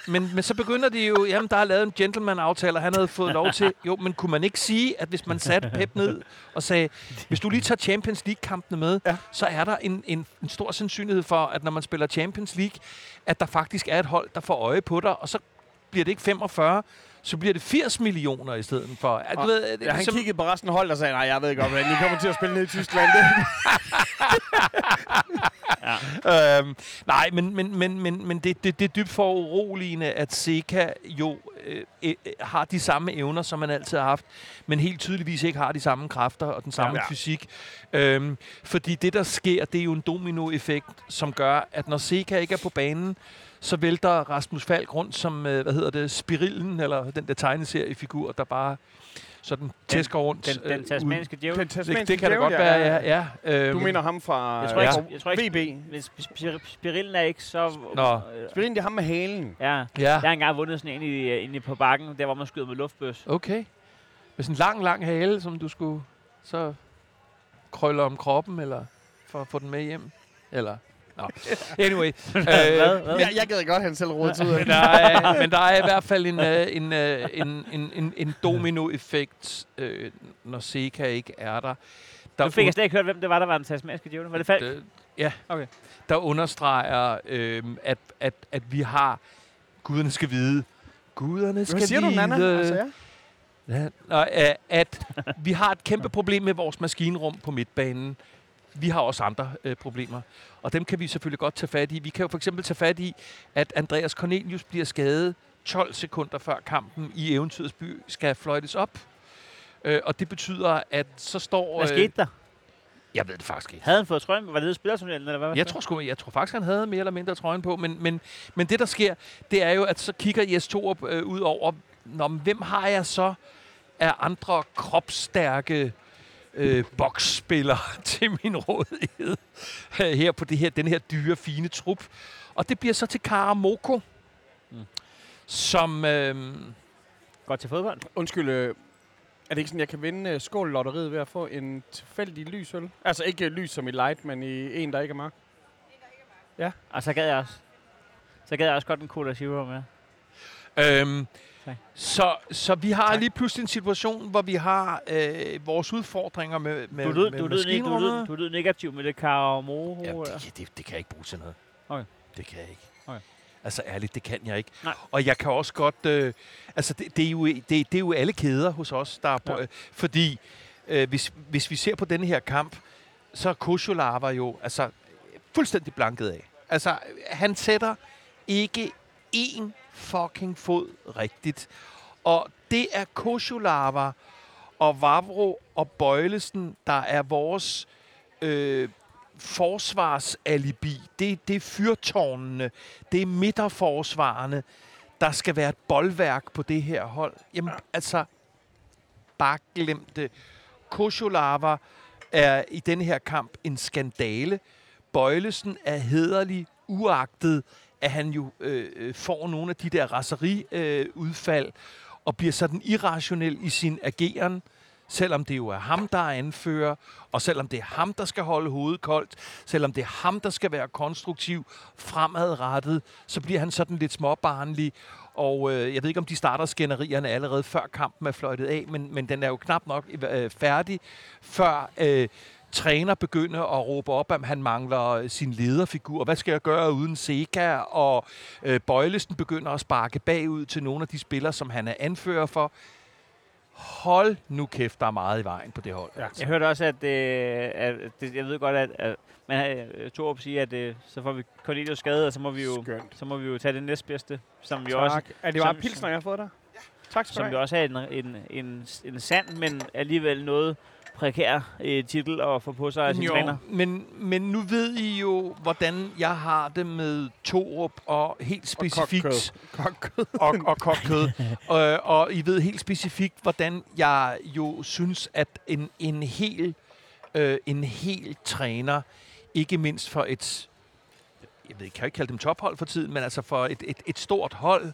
[SPEAKER 4] men, men så begynder de jo, jamen der er lavet en gentleman-aftale, og han havde fået lov til, jo, men kunne man ikke sige, at hvis man satte Pep ned og sagde, hvis du lige tager Champions League-kampene med,
[SPEAKER 2] Ja.
[SPEAKER 4] så er der en, en, en stor sandsynlighed for, at når man spiller Champions League, at der faktisk er et hold, der får øje på dig, og så bliver det ikke 45, så bliver det 80 millioner i stedet for. At, du
[SPEAKER 2] Og-
[SPEAKER 4] ved, det,
[SPEAKER 2] ja, han
[SPEAKER 4] ligesom-
[SPEAKER 2] kiggede på resten af holdet og sagde, nej, jeg ved godt, hvordan I kommer til at spille ned i Tyskland. Det.
[SPEAKER 4] Øhm, nej, men, men, men, men, men det, det, det er dybt for uroligende, at Seca jo øh, øh, har de samme evner, som man altid har haft, men helt tydeligvis ikke har de samme kræfter og den samme
[SPEAKER 2] Ja.
[SPEAKER 4] ja. fysik. Øhm, fordi det, der sker, det er jo en dominoeffekt, som gør, at når Seca ikke er på banen, så vælter Rasmus Falk rundt som, øh, hvad hedder det, Spirillen, eller den der tegneseriefigur, der bare sådan tæsker rundt.
[SPEAKER 3] Den, den
[SPEAKER 4] øh,
[SPEAKER 3] tasmanske djævel.
[SPEAKER 2] Den
[SPEAKER 4] Det,
[SPEAKER 2] tasmanske
[SPEAKER 4] det kan da
[SPEAKER 2] djævel,
[SPEAKER 4] godt være, ja. ja øhm,
[SPEAKER 2] Du mener ham fra
[SPEAKER 3] Jeg tror ikke,
[SPEAKER 4] Ja.
[SPEAKER 3] jeg tror ikke
[SPEAKER 2] VB.
[SPEAKER 3] Spir- Spirillen er ikke så...
[SPEAKER 4] Nå.
[SPEAKER 3] Øh,
[SPEAKER 2] Spirin, det er ham med halen.
[SPEAKER 3] ja.
[SPEAKER 4] Ja,
[SPEAKER 3] Jeg har engang vundet sådan en i, øh, inde på bakken, der hvor man skyder med luftbøs.
[SPEAKER 4] okay. Med sådan en lang, lang hale, som du skulle så krølle om kroppen, eller for at få den med hjem? Eller? Nå. Anyway. øh,
[SPEAKER 3] Hvad? Hvad?
[SPEAKER 2] Jeg, jeg gad godt, at han selv rådede ud af
[SPEAKER 4] men, der er, men der er i hvert fald en, øh, en, øh, en, en, en, en dominoeffekt, øh, når Seca ikke er der. Der,
[SPEAKER 3] Nu fik jeg slet ikke hørt, hvem det var, der var den tasmanske djævel. Var det Falk?
[SPEAKER 4] øh, ja,
[SPEAKER 3] Okay.
[SPEAKER 4] der understreger, øh, at, at, at vi har, guderne skal vide, guderne skal
[SPEAKER 2] Hvad siger du,
[SPEAKER 4] vide,
[SPEAKER 2] Nana? Altså, ja.
[SPEAKER 4] Ja, og, at vi har et kæmpe problem med vores maskinrum på midtbanen. Vi har også andre øh, problemer, og dem kan vi selvfølgelig godt tage fat i. Vi kan jo for eksempel tage fat i, at Andreas Cornelius bliver skadet 12 sekunder før kampen i Eventyrets by skal fløjtes op. Øh, og det betyder, at så står...
[SPEAKER 3] Hvad skete der?
[SPEAKER 4] Jeg ved det faktisk ikke.
[SPEAKER 3] Havde han fået trøjen? Var det spillertunnelen, eller hvad?
[SPEAKER 4] Jeg tror, sgu, jeg tror faktisk, han havde mere eller mindre trøjen på, men, men, men det, der sker, det er jo, at så kigger Jes Torup øh, ud over, Nå, men hvem har jeg så af andre kropsstærke øh, boksspillere til min rådighed øh, her på det her, den her dyre, fine trup. Og det bliver så til Karamoko,
[SPEAKER 3] Mm.
[SPEAKER 4] mm. som... Øh,
[SPEAKER 3] Godt til fodbold.
[SPEAKER 2] Undskyld, øh, er det ikke sådan, jeg kan vinde uh, skål-lotteriet ved at få en tilfældig lys øl? Altså ikke øh, lys som i light, men i en, der ikke er mørk.
[SPEAKER 3] Og så gad jeg også. Så gad jeg også godt en Cola Zero med.
[SPEAKER 4] Øhm,
[SPEAKER 3] Tak.
[SPEAKER 4] så, så vi har
[SPEAKER 2] Tak.
[SPEAKER 4] lige pludselig en situation, hvor vi har øh, vores udfordringer med, med,
[SPEAKER 3] Du lød,
[SPEAKER 4] med
[SPEAKER 3] du, lød, du, lød, du lød negativ med det Karamoro.
[SPEAKER 4] Jamen,
[SPEAKER 3] der.
[SPEAKER 4] det, det, det kan jeg ikke bruge til noget.
[SPEAKER 3] Okay.
[SPEAKER 4] Det kan jeg ikke.
[SPEAKER 3] Okay.
[SPEAKER 4] Altså ærligt, det kan jeg ikke.
[SPEAKER 3] Nej.
[SPEAKER 4] Og jeg kan også godt... Øh, altså, det, det, er jo, det, det er jo alle kæder hos os, der er på,
[SPEAKER 3] Ja.
[SPEAKER 4] øh, Fordi øh, hvis, hvis vi ser på denne her kamp, så er Kosholava jo altså, fuldstændig blanket af. Altså, han sætter ikke én fucking fod rigtigt. Og det er Kosulava og Vavro og Bøjlesen, der er vores øh, forsvarsalibi. Det, det er fyrtårnene, det er midterforsvarerne, der skal være et boldværk på det her hold. Jamen, altså, bare glem det. Kosulava er i den her kamp en skandale. Bøjlesen er hederlig, uagtet, at han jo øh, øh, får nogle af de der raseriudfald, øh, og bliver sådan irrationel i sin ageren, selvom det jo er ham, der er anfører, og selvom det er ham, der skal holde hovedet koldt, selvom det er ham, der skal være konstruktiv, fremadrettet, så bliver han sådan lidt småbarnlig, og øh, jeg ved ikke, om de starter skænderierne allerede før kampen er fløjtet af, men, men den er jo knap nok øh, færdig, før øh, træner begynder at råbe op, at han mangler øh, sin lederfigur. Hvad skal jeg gøre uden Seka? Og øh, Bøjlesen begynder at sparke bagud til nogle af de spillere, som han er anfører for. Hold nu kæft, der er meget i vejen på det hold.
[SPEAKER 3] Ja. Jeg hørte også, at, øh, at det, jeg ved godt, at, at man øh, Torup siger, at øh, så får vi Cornelius skade, og så må vi jo,
[SPEAKER 2] Skønt.
[SPEAKER 3] så må vi jo tage det næstbedste, som vi
[SPEAKER 2] Tak.
[SPEAKER 3] også
[SPEAKER 2] Er det bare pilsner, jeg har fået der? Tak skal
[SPEAKER 3] som jo også er en, en, en, en sand, men alligevel noget prekær øh, titel at få på sig af sin
[SPEAKER 4] Jo,
[SPEAKER 3] træner.
[SPEAKER 4] men, men nu ved I jo, hvordan jeg har det med Torup, og helt specifikt...
[SPEAKER 2] Kokkød.
[SPEAKER 4] og, og kogt kød. og, og I ved helt specifikt, hvordan jeg jo synes, at en, en hel øh, en hel træner, ikke mindst for et, jeg ved ikke, kan jeg ikke kalde dem tophold for tiden, men altså for et, et, et stort hold,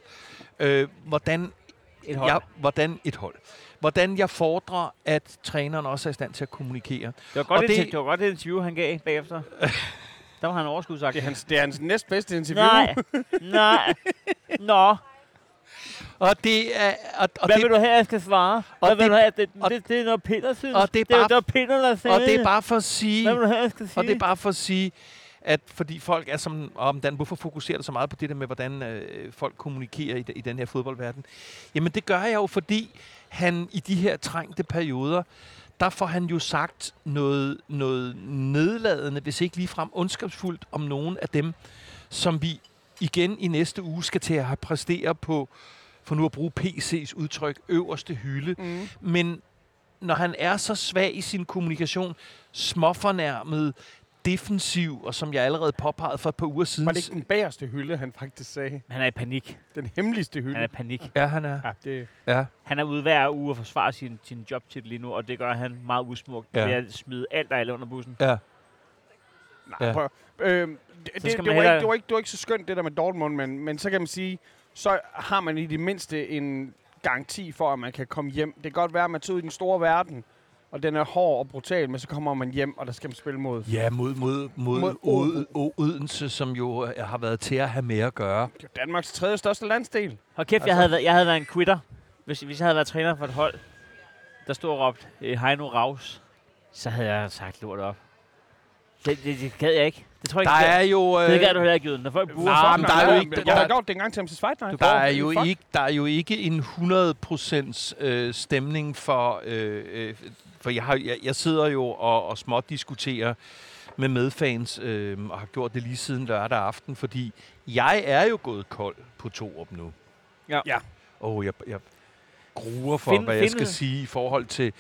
[SPEAKER 4] øh, hvordan,
[SPEAKER 3] Et hold.
[SPEAKER 4] jeg, hvordan et hold. Hvordan jeg fordrer, at træneren også er i stand til at kommunikere.
[SPEAKER 3] Det var godt, det,
[SPEAKER 4] det-
[SPEAKER 3] det, var godt det interview, han gav bagefter. Der var han overskudsagt.
[SPEAKER 2] Det er hans, det er hans næstbedste interview.
[SPEAKER 3] Nej, nej. Nå,
[SPEAKER 4] Og det er... Og, og
[SPEAKER 3] hvad
[SPEAKER 4] det,
[SPEAKER 3] vil du have, jeg skal svare? Hvad
[SPEAKER 4] og
[SPEAKER 3] vil
[SPEAKER 4] det-
[SPEAKER 3] du have? Det,
[SPEAKER 4] og-
[SPEAKER 3] det, det er noget Peter synes.
[SPEAKER 4] og det er
[SPEAKER 3] det, er,
[SPEAKER 4] bare-
[SPEAKER 3] det var Peter, der sagde
[SPEAKER 4] og det er bare for at sige...
[SPEAKER 3] Hvad vil du have, jeg skal sige?
[SPEAKER 4] Og det er bare for at sige, at fordi folk er som, om Dan, hvorfor fokuserer du så meget på det der med, hvordan øh, folk kommunikerer i, i den her fodboldverden? Jamen det gør jeg jo, fordi han i de her trængte perioder, der får han jo sagt noget, noget nedladende, hvis ikke ligefrem ondskabsfuldt, om nogen af dem, som vi igen i næste uge skal til at præstere på, for nu at bruge PC's udtryk, øverste hylde.
[SPEAKER 2] Mm.
[SPEAKER 4] Men når han er så svag i sin kommunikation, småfornærmet, defensiv, og som jeg allerede påpegede for et par uger siden...
[SPEAKER 2] Var det ikke den bagerste hylde, han faktisk sagde?
[SPEAKER 3] Han er i panik.
[SPEAKER 2] Den hemmeligste hylde?
[SPEAKER 3] Han er i panik.
[SPEAKER 4] Ja, han er.
[SPEAKER 2] Ja, det...
[SPEAKER 4] Ja.
[SPEAKER 3] Han er ude hver uge at forsvare sin, sin jobtitel lige nu, og det gør han meget usmukt.
[SPEAKER 4] Ja.
[SPEAKER 3] Ved at smide alt og alle under bussen.
[SPEAKER 4] Ja.
[SPEAKER 2] Nej,
[SPEAKER 4] Ja.
[SPEAKER 2] prøv. Øhm, det, det, det, var
[SPEAKER 3] hellere-
[SPEAKER 2] ikke, det, var ikke, det var ikke så skønt, det der med Dortmund, men, men så kan man sige, så har man i det mindste en garanti for, at man kan komme hjem. Det kan godt være, at man tager ud i den store verden, og den er hård og brutal, men så kommer man hjem, og der skal man spille mod.
[SPEAKER 4] Ja, mod, mod, mod,
[SPEAKER 2] Mod Odense.
[SPEAKER 4] Od- Odense, som jo øh, har været til at have med at gøre.
[SPEAKER 2] Det er Danmarks tredje største landsdel.
[SPEAKER 3] Hold kæft, altså. jeg, havde været, jeg havde været en quitter, hvis, hvis jeg havde været træner for et hold, der stod og råbte eh, Heino Raus, så havde jeg sagt lort op. Det, det, det gad jeg ikke. Det tror jeg
[SPEAKER 4] Der
[SPEAKER 3] ikke,
[SPEAKER 4] er jo...
[SPEAKER 3] det, det gad
[SPEAKER 4] Øh,
[SPEAKER 3] du heller ikke, Jyden. Når folk bruger
[SPEAKER 4] Nej, men der er jo ikke-
[SPEAKER 2] Jeg
[SPEAKER 4] der-
[SPEAKER 2] har gjort det engang til MC Fight Night.
[SPEAKER 4] der, er jo ikke, der er jo ikke en 100% øh, stemning for... Øh, øh, for jeg, har, jeg, jeg sidder jo og, og småt diskuterer med medfans, øh, og har gjort det lige siden lørdag aften, fordi jeg er jo gået kold på Torup nu.
[SPEAKER 3] Ja.
[SPEAKER 2] Ja.
[SPEAKER 4] Og jeg, jeg gruer for,
[SPEAKER 3] Find-
[SPEAKER 4] hvad jeg
[SPEAKER 3] find-
[SPEAKER 4] skal sige i forhold til,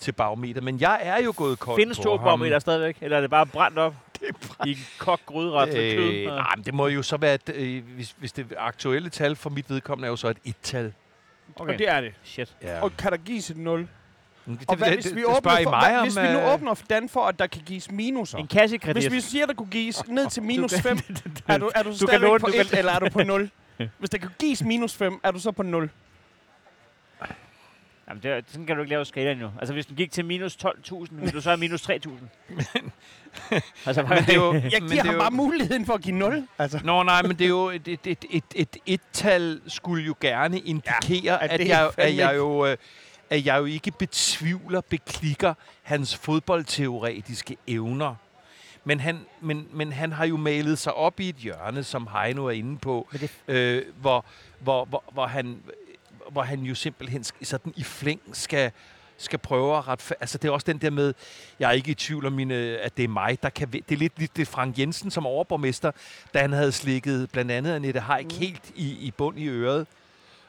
[SPEAKER 4] til barometer. Men jeg er jo gået kold
[SPEAKER 3] Findes
[SPEAKER 4] på
[SPEAKER 3] barometer stadigvæk, eller er det bare brændt op i en kok gryderet med kød?
[SPEAKER 4] Øh,
[SPEAKER 3] og-
[SPEAKER 4] nej, men det må jo så være, et, øh, hvis, hvis det aktuelle tal for mit vedkommende er jo så et et-tal.
[SPEAKER 2] Og det er det.
[SPEAKER 3] Shit.
[SPEAKER 4] Ja.
[SPEAKER 2] Og kan der gives et 0?
[SPEAKER 4] det,
[SPEAKER 2] Og hvad, hvis vi, åbner
[SPEAKER 4] spørger I
[SPEAKER 2] for,
[SPEAKER 4] mig
[SPEAKER 2] hvad,
[SPEAKER 4] om,
[SPEAKER 2] hvis vi nu
[SPEAKER 4] øh,
[SPEAKER 2] åbner for Dan for, at der kan gives minuser?
[SPEAKER 3] En kassekredit.
[SPEAKER 2] Hvis vi siger, der kunne gives ned til minus
[SPEAKER 3] kan-
[SPEAKER 2] 5, er du, er du,
[SPEAKER 3] kan
[SPEAKER 2] stadigvæk
[SPEAKER 3] låne-
[SPEAKER 2] på
[SPEAKER 3] du kan-
[SPEAKER 2] 1, eller er du på 0? Hvis der kan gives minus 5, er du så på 0?
[SPEAKER 3] Jamen, det, er- sådan kan du ikke lave skalaen jo. Altså, hvis den gik til minus 12.000, vil du så have minus 3.000. altså,
[SPEAKER 4] Men det er jo,
[SPEAKER 2] Jeg
[SPEAKER 4] men
[SPEAKER 2] giver
[SPEAKER 4] det er
[SPEAKER 2] ham
[SPEAKER 4] jo,
[SPEAKER 2] bare muligheden for at give 0. Altså.
[SPEAKER 4] Nå nej, men det er jo et, et, et, et, et et-tal skulle jo gerne indikere,
[SPEAKER 2] Ja, at
[SPEAKER 4] at,
[SPEAKER 2] det
[SPEAKER 4] jeg, at, jeg jo, øh, at jeg jo ikke betvivler, beklikker hans fodboldteoretiske evner. Men han, men, men han har jo malet sig op i et hjørne, som Heino er inde på,
[SPEAKER 3] Men det-
[SPEAKER 4] øh, hvor, hvor, hvor, hvor, han, hvor han jo simpelthen sådan i flæng skal, skal prøve at rette... Altså, det er også den der med, jeg er ikke i tvivl om, mine, at det er mig, der kan... Det er lidt, lidt det Frank Jensen som overborgmester, da han havde slikket blandt andet Annette Haik mm. helt i, i bund i øret.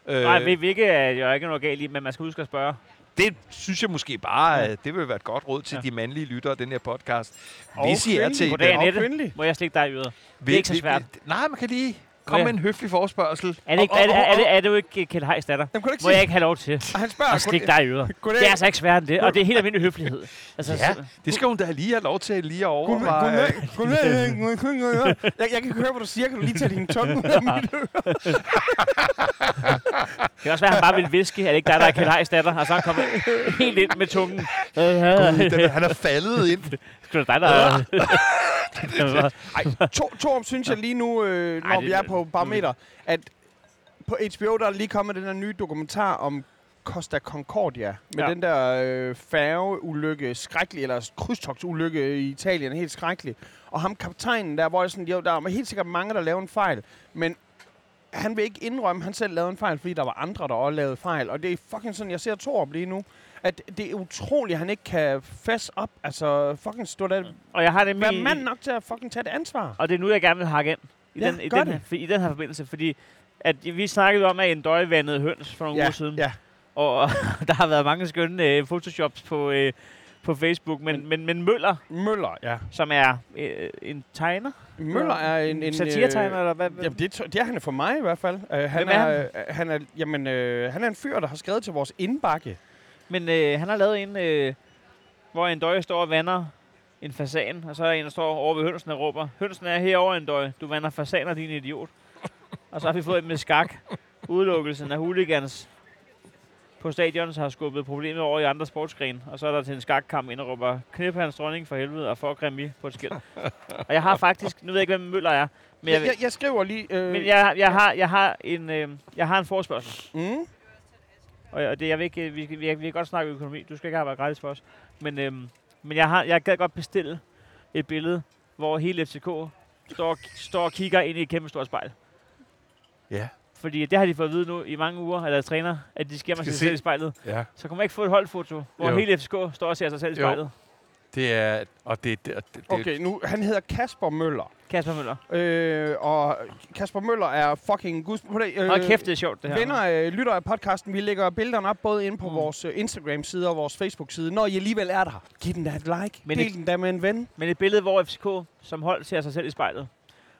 [SPEAKER 4] Øh,
[SPEAKER 3] Nej, vi, vi ikke, er- jeg er ikke noget galt i, men man skal huske at spørge.
[SPEAKER 4] det synes jeg måske bare,
[SPEAKER 3] Ja.
[SPEAKER 4] ja. det vil være et godt råd til
[SPEAKER 3] Ja.
[SPEAKER 4] de mandlige lyttere af den her podcast.
[SPEAKER 2] Og
[SPEAKER 4] Hvis I er til...
[SPEAKER 3] Goddag,
[SPEAKER 2] Og
[SPEAKER 3] Annette. Må jeg slikke dig i øret?
[SPEAKER 4] Vi-
[SPEAKER 3] er ikke så svært.
[SPEAKER 4] vi- Nej, man kan lige komme
[SPEAKER 3] Ja.
[SPEAKER 4] med en høflig forespørgsel.
[SPEAKER 3] Er det, ikke, er, det, er, det, er det jo ikke Kjeld Heiss datter?
[SPEAKER 2] Jamen, ikke
[SPEAKER 3] Må
[SPEAKER 2] sige?
[SPEAKER 3] jeg ikke have lov til
[SPEAKER 2] Og han spørger,
[SPEAKER 3] at stikke dig i øret? Det er altså ikke svært end det, og det er helt almindelig høflighed. Altså,
[SPEAKER 4] Ja, det skal hun da lige have lov til lige at overveje.
[SPEAKER 2] Jeg, jeg kan høre, hvad du siger. Kan du lige tage din tunge ud af mit øre?
[SPEAKER 3] Det kan også være, at han bare vil viske, at det ikke dig, der er Kjeld Heiss datter, og så er han kommet helt ind med tungen.
[SPEAKER 4] Gud, den- Han er faldet ind.
[SPEAKER 3] Skulle det dig, der...
[SPEAKER 2] Ej, to, Torm synes jeg lige nu, øh, når
[SPEAKER 3] Ej,
[SPEAKER 2] vi
[SPEAKER 3] det-
[SPEAKER 2] er på barometer, at på HBO der er lige kommet den her nye dokumentar om Costa Concordia. Med
[SPEAKER 3] ja.
[SPEAKER 2] den der øh, færgeulykke, skrækkelig, eller krydstogtsulykke i Italien, helt skrækkelig. Og ham kaptajnen der, hvor jeg sådan, jo, der er helt sikkert mange, der laver en fejl, men han vil ikke indrømme, at han selv lavede en fejl, fordi der var andre, der også lavede fejl. Og det er fucking sådan, jeg ser Torb lige nu, at det er utroligt, at han ikke kan fess op. Altså, fucking stå der.
[SPEAKER 3] Og jeg har nemlig...
[SPEAKER 2] Være mand nok til at fucking tage det ansvar.
[SPEAKER 3] Og det er nu, jeg gerne vil hakke ind i,
[SPEAKER 2] Ja,
[SPEAKER 3] den, i, den,
[SPEAKER 2] det.
[SPEAKER 3] her, for- i den her forbindelse, fordi at vi snakkede om, at en døje vandede høns for nogle
[SPEAKER 2] ja,
[SPEAKER 3] uger siden.
[SPEAKER 2] Ja,
[SPEAKER 3] Og der har været mange skønne øh, photoshops på, øh, på Facebook. Men, men, men Møller,
[SPEAKER 2] Møller, ja.
[SPEAKER 3] som er øh, en tegner,
[SPEAKER 2] Møller er en... en
[SPEAKER 3] satiretegner, eller hvad?
[SPEAKER 2] Øh, jamen, det, det er han for mig i hvert fald. Uh, han,
[SPEAKER 3] Hvem er
[SPEAKER 2] er, uh, han er, jamen, uh, han er en fyr, der har skrevet til vores indbakke.
[SPEAKER 3] Men øh, han har lavet en, øh, hvor en døje står og vander en fasan, og så er en, der står over ved hønsen og råber, hønsen er herovre en døje, du vander fasaner, din idiot. og så har vi fået en med skak. Udelukkelsen af hooligans på stadion har skubbet problemet over i andre sportsgrene, og så er der til en skakkamp ind og råber, knip hans dronning for helvede og for Grammy på et skilt. og jeg har faktisk, nu ved jeg ikke, hvem Møller er, men jeg,
[SPEAKER 2] Jeg, jeg, skriver lige... Uh,
[SPEAKER 3] men jeg, jeg, har, jeg, har en, øh, jeg har en forespørgsel.
[SPEAKER 2] Mm,
[SPEAKER 3] Og, og det, jeg vil ikke, vi, vi, vi, vi kan godt snakke økonomi. Du skal ikke arbejde gratis for os. Men, øhm, men jeg, har, jeg gad godt bestille et billede, hvor hele FCK står, står og kigger ind i et kæmpe stort spejl.
[SPEAKER 4] Ja.
[SPEAKER 3] Fordi det har de fået at vide nu i mange uger, af deres træner, at de Skal sig
[SPEAKER 4] se.
[SPEAKER 3] selv i spejlet.
[SPEAKER 4] Ja,
[SPEAKER 3] Så kan man ikke få et holdfoto, hvor
[SPEAKER 4] Jo.
[SPEAKER 3] hele FCK står og ser sig selv i spejlet.
[SPEAKER 4] Det er... Og det, det, det,
[SPEAKER 2] okay, nu, han hedder Kasper Møller.
[SPEAKER 3] Kasper Møller.
[SPEAKER 2] Øh, og Kasper Møller er fucking guds... Øh,
[SPEAKER 3] Hold kæft, det er sjovt, det her.
[SPEAKER 2] Venner, øh, lytter af podcasten, vi lægger billederne op både inde på
[SPEAKER 3] Mm.
[SPEAKER 2] vores øh, Instagram-side og vores Facebook-side. Når I alligevel er der, giv den da et like.
[SPEAKER 3] Men
[SPEAKER 2] Del
[SPEAKER 3] et-
[SPEAKER 2] den da med en ven.
[SPEAKER 3] Men et billede, hvor FCK som hold ser sig selv i spejlet.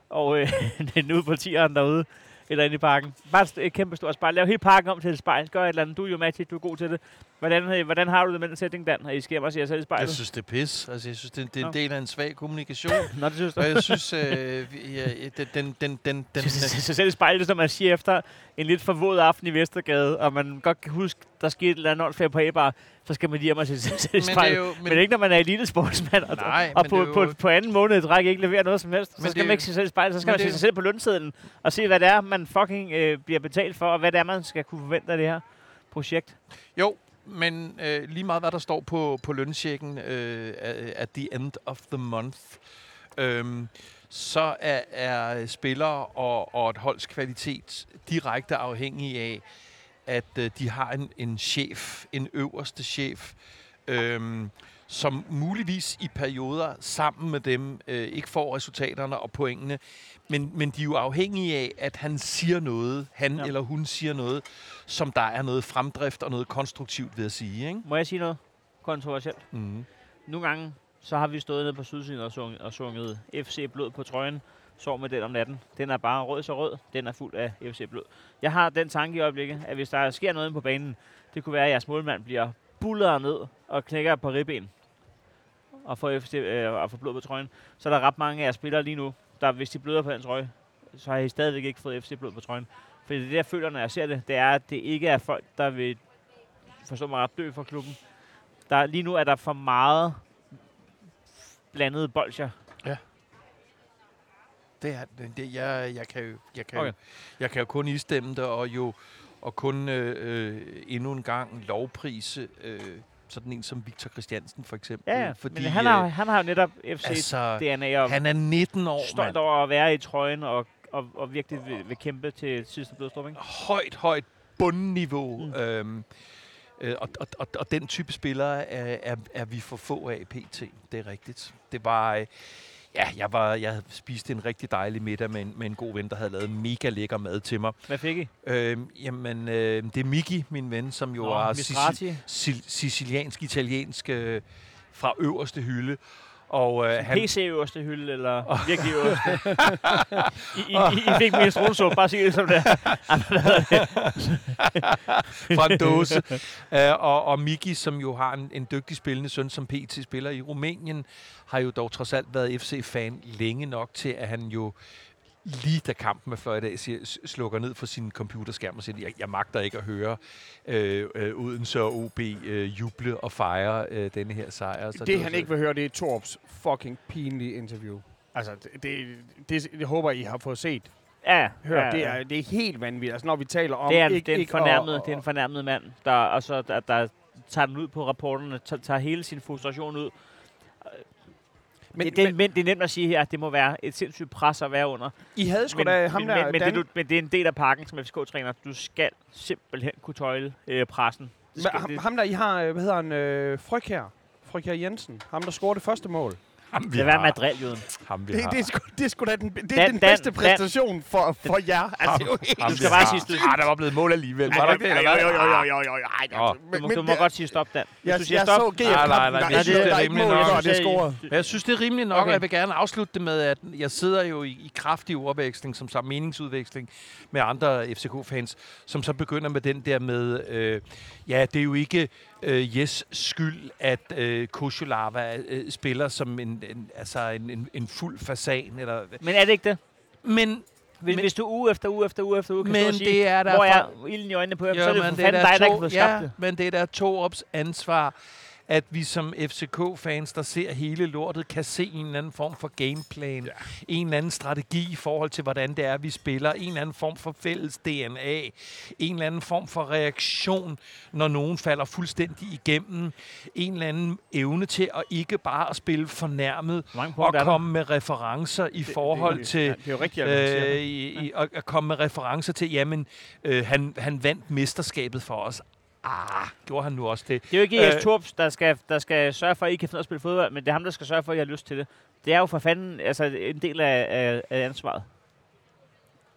[SPEAKER 3] Og øh, den ude på tieren derude, eller inde i parken. Bare et, kæmpe stort spejl. Lav hele parken om til et spejl. Gør et eller andet. Du er jo Magic, du er god til det. Hvordan, hvordan har du det med den sætning, Dan? At I se jer selv i
[SPEAKER 4] Jeg
[SPEAKER 3] spejlet?
[SPEAKER 4] synes, det er pis. Altså, jeg synes, det, det er en del af en svag kommunikation.
[SPEAKER 3] Nå, det synes du.
[SPEAKER 4] og jeg synes, øh, ja, den, den, den, den, den,
[SPEAKER 3] sig selv i spejlet, som man siger efter en lidt forvåd aften i Vestergade, og man godt kan huske, der skete et eller andet åndssvagt på A-bar, så skal man lige hjem og se sig i
[SPEAKER 4] men det er
[SPEAKER 3] spejlet.
[SPEAKER 4] jo...
[SPEAKER 3] Men, men ikke når man er elitesportsmand, og,
[SPEAKER 4] Nej,
[SPEAKER 3] og
[SPEAKER 4] men
[SPEAKER 3] på, på, på anden måned i træk ikke levere noget som helst. Så
[SPEAKER 4] Men
[SPEAKER 3] skal man ikke se sig selv i spejlet, så skal
[SPEAKER 4] men
[SPEAKER 3] man se sig selv på lønsedlen, og se, hvad det er, man fucking øh, bliver betalt for, og hvad det er, man skal kunne forvente af det her projekt.
[SPEAKER 4] Jo, men øh, lige meget hvad der står på, på lønchecken øh, øh, at the end of the month, øh, så er, er spillere og, og et holds kvalitet direkte afhængig af, at øh, de har en, en chef, en øverste chef, øh, som muligvis i perioder sammen med dem øh, ikke får resultaterne og pointene, men, men de er jo afhængige af, at han siger noget, han
[SPEAKER 3] Ja.
[SPEAKER 4] eller hun siger noget, som der er noget fremdrift og noget konstruktivt ved at sige. Ikke?
[SPEAKER 3] Må jeg sige noget kontroversielt?
[SPEAKER 4] Mm.
[SPEAKER 3] Nogle gange, så har vi stået nede på sydsiden og sunget, og sunget FC Blod på trøjen. Sov med den om natten. Den er bare rød så rød. Den er fuld af FC Blod. Jeg har den tanke i øjeblikket, at hvis der sker noget på banen, det kunne være, at jeres målmand bliver bullet ned og knækker på ribben og får, FC, øh, og får blod på trøjen. Så er der ret mange af jeres spillere lige nu, der hvis de bløder på den trøje, så har I stadigvæk ikke fået FC blod på trøjen. For det, jeg føler, når jeg ser det, det er, at det ikke er folk, der vil forstå mig ret dø for klubben. Der, lige nu er der for meget blandede bolcher.
[SPEAKER 4] Det er det, jeg, jeg kan jo, jeg kan,
[SPEAKER 3] okay.
[SPEAKER 4] jo, jeg kan jo kun istemme det, og jo og kun øh, øh, endnu en gang lovprise øh, sådan en som Victor Christiansen for eksempel.
[SPEAKER 3] Ja,
[SPEAKER 4] fordi,
[SPEAKER 3] men han har,
[SPEAKER 4] øh,
[SPEAKER 3] han har jo netop FC
[SPEAKER 4] altså,
[SPEAKER 3] DNA og
[SPEAKER 4] han er 19 år,
[SPEAKER 3] stolt over at være i trøjen og, og, og virkelig vil, vil kæmpe til sidste blodstrup, ikke?
[SPEAKER 4] højt, højt bundniveau.
[SPEAKER 3] Mm.
[SPEAKER 4] Øhm, øh, og, og, og, og den type spillere er, er, er vi for få af PT. Det er rigtigt. Det var... Øh, Ja, jeg, var, jeg havde spist en rigtig dejlig middag med en, med en god ven, der havde lavet mega lækker mad til mig.
[SPEAKER 3] Hvad fik I?
[SPEAKER 4] Øhm, jamen, øh, det er Miki, min ven, som jo
[SPEAKER 3] Nå,
[SPEAKER 4] er siciliansk-italiensk øh, fra øverste hylde. Og øh, han,
[SPEAKER 3] PC øverste hylde, eller virkelig øverste? I, I, I, I fik min strunsuppe, bare sig det som det er.
[SPEAKER 4] fra en dåse. uh, og, og Miki, som jo har en, en dygtig spillende søn, som PT spiller i Rumænien, har jo dog trods alt været FC-fan længe nok til, at han jo lige da kampen med Fløjdag siger, s- slukker ned for sin computerskærm og siger, jeg, jeg magter ikke at høre øh, øh, Odense og OB øh, juble og fejre øh, denne her sejr. Så
[SPEAKER 2] det,
[SPEAKER 4] var
[SPEAKER 2] han
[SPEAKER 4] så-
[SPEAKER 2] ikke vil høre, det er Torps fucking pinlige interview. Altså, det, det, det, det håber I har fået set.
[SPEAKER 3] Ja,
[SPEAKER 2] Hør,
[SPEAKER 3] ja,
[SPEAKER 2] det,
[SPEAKER 3] ja.
[SPEAKER 2] er, det er helt vanvittigt. Altså, når vi taler om...
[SPEAKER 3] det er, en,
[SPEAKER 2] ikke,
[SPEAKER 3] det er en
[SPEAKER 2] ikke
[SPEAKER 3] fornærmet, det er en fornærmet mand, der, og så, der, der tager den ud på rapporterne, tager, tager hele sin frustration ud. Men, det, det, er, men, det er nemt at sige her, at det må være et sindssygt pres at være under.
[SPEAKER 2] I havde sgu
[SPEAKER 3] Men,
[SPEAKER 2] da ham
[SPEAKER 3] men,
[SPEAKER 2] der...
[SPEAKER 3] men, men, det, du, men det er en del af pakken som FCK-træner. Du skal simpelthen kunne tøjle øh, pressen. Det
[SPEAKER 2] Men
[SPEAKER 3] skal,
[SPEAKER 2] ham,
[SPEAKER 3] det,
[SPEAKER 2] ham der, I har, øh, hvad hedder han, øh, Fryg her. Fryg her Jensen. Ham, der scorede det første mål.
[SPEAKER 4] Ham, vi
[SPEAKER 3] det
[SPEAKER 4] har.
[SPEAKER 3] med drilljoden.
[SPEAKER 4] Ham, vi
[SPEAKER 2] Det,
[SPEAKER 4] har.
[SPEAKER 2] det, er sgu, det er sgu da den, det er
[SPEAKER 3] Dan-
[SPEAKER 2] den
[SPEAKER 3] Dan-
[SPEAKER 2] bedste
[SPEAKER 3] Dan-
[SPEAKER 2] præstation for, for jer. Altså, det er jo
[SPEAKER 4] ham,
[SPEAKER 3] Du skal bare
[SPEAKER 4] har.
[SPEAKER 3] sige, du-
[SPEAKER 4] Ah, der var blevet mål alligevel. Var der ikke det?
[SPEAKER 2] Jo, jo, jo, jo, jo, jo, jo. Ej,
[SPEAKER 4] Nå.
[SPEAKER 3] Du må,
[SPEAKER 2] men
[SPEAKER 3] du må
[SPEAKER 2] det-
[SPEAKER 3] godt sige stop, Dan. Hvis
[SPEAKER 2] Jeg,
[SPEAKER 3] du siger
[SPEAKER 2] jeg
[SPEAKER 3] stop,
[SPEAKER 2] så GF
[SPEAKER 4] Nej, nej, nej, det-
[SPEAKER 2] er
[SPEAKER 4] det er rimeligt nok.
[SPEAKER 2] det er scoret.
[SPEAKER 4] Jeg synes, det er rimeligt nok, og jeg vil gerne afslutte det med, at jeg sidder jo i, i kraftig ordveksling, som så meningsudveksling med andre FCK-fans, som så begynder med den der med, øh, ja, det er jo ikke øh, Jes skyld, at øh, Kosholava øh, spiller som en, en, altså en, en, en fuld fasan. Eller,
[SPEAKER 3] Men er det ikke det?
[SPEAKER 4] men
[SPEAKER 3] Hvis,
[SPEAKER 4] Men-
[SPEAKER 3] hvis du uge efter uge efter uge efter uge kan
[SPEAKER 4] Men
[SPEAKER 3] stå og sige,
[SPEAKER 4] det er
[SPEAKER 3] hvor
[SPEAKER 4] derfor-
[SPEAKER 3] er ilden i øjnene på ham, så er det for
[SPEAKER 4] det er
[SPEAKER 3] fanden dig, der ikke
[SPEAKER 4] to-
[SPEAKER 3] fået skabt
[SPEAKER 4] ja,
[SPEAKER 3] det.
[SPEAKER 4] men det er da Torups ansvar, at vi som FCK-fans, der ser hele lortet, kan se en eller anden form for gameplan, ja. en eller anden strategi i forhold til, hvordan det er, vi spiller, en eller anden form for fælles DNA, en eller anden form for reaktion, når nogen falder fuldstændig igennem, en eller anden evne til at ikke bare at spille fornærmet, og komme med referencer i forhold
[SPEAKER 2] det,
[SPEAKER 4] til...
[SPEAKER 2] Ja, det er jo rigtigt,
[SPEAKER 4] Øh,
[SPEAKER 2] det.
[SPEAKER 4] i, i, at, at komme med referencer til, jamen, øh, han, han vandt mesterskabet for os. Ah, gjorde han nu også det?
[SPEAKER 3] Det er jo ikke Jes
[SPEAKER 4] Øh,
[SPEAKER 3] Torps, der skal, der skal sørge for, at I kan finde at spille fodbold, men det er ham, der skal sørge for, at I har lyst til det. Det er jo for fanden altså, en del af, af, af ansvaret.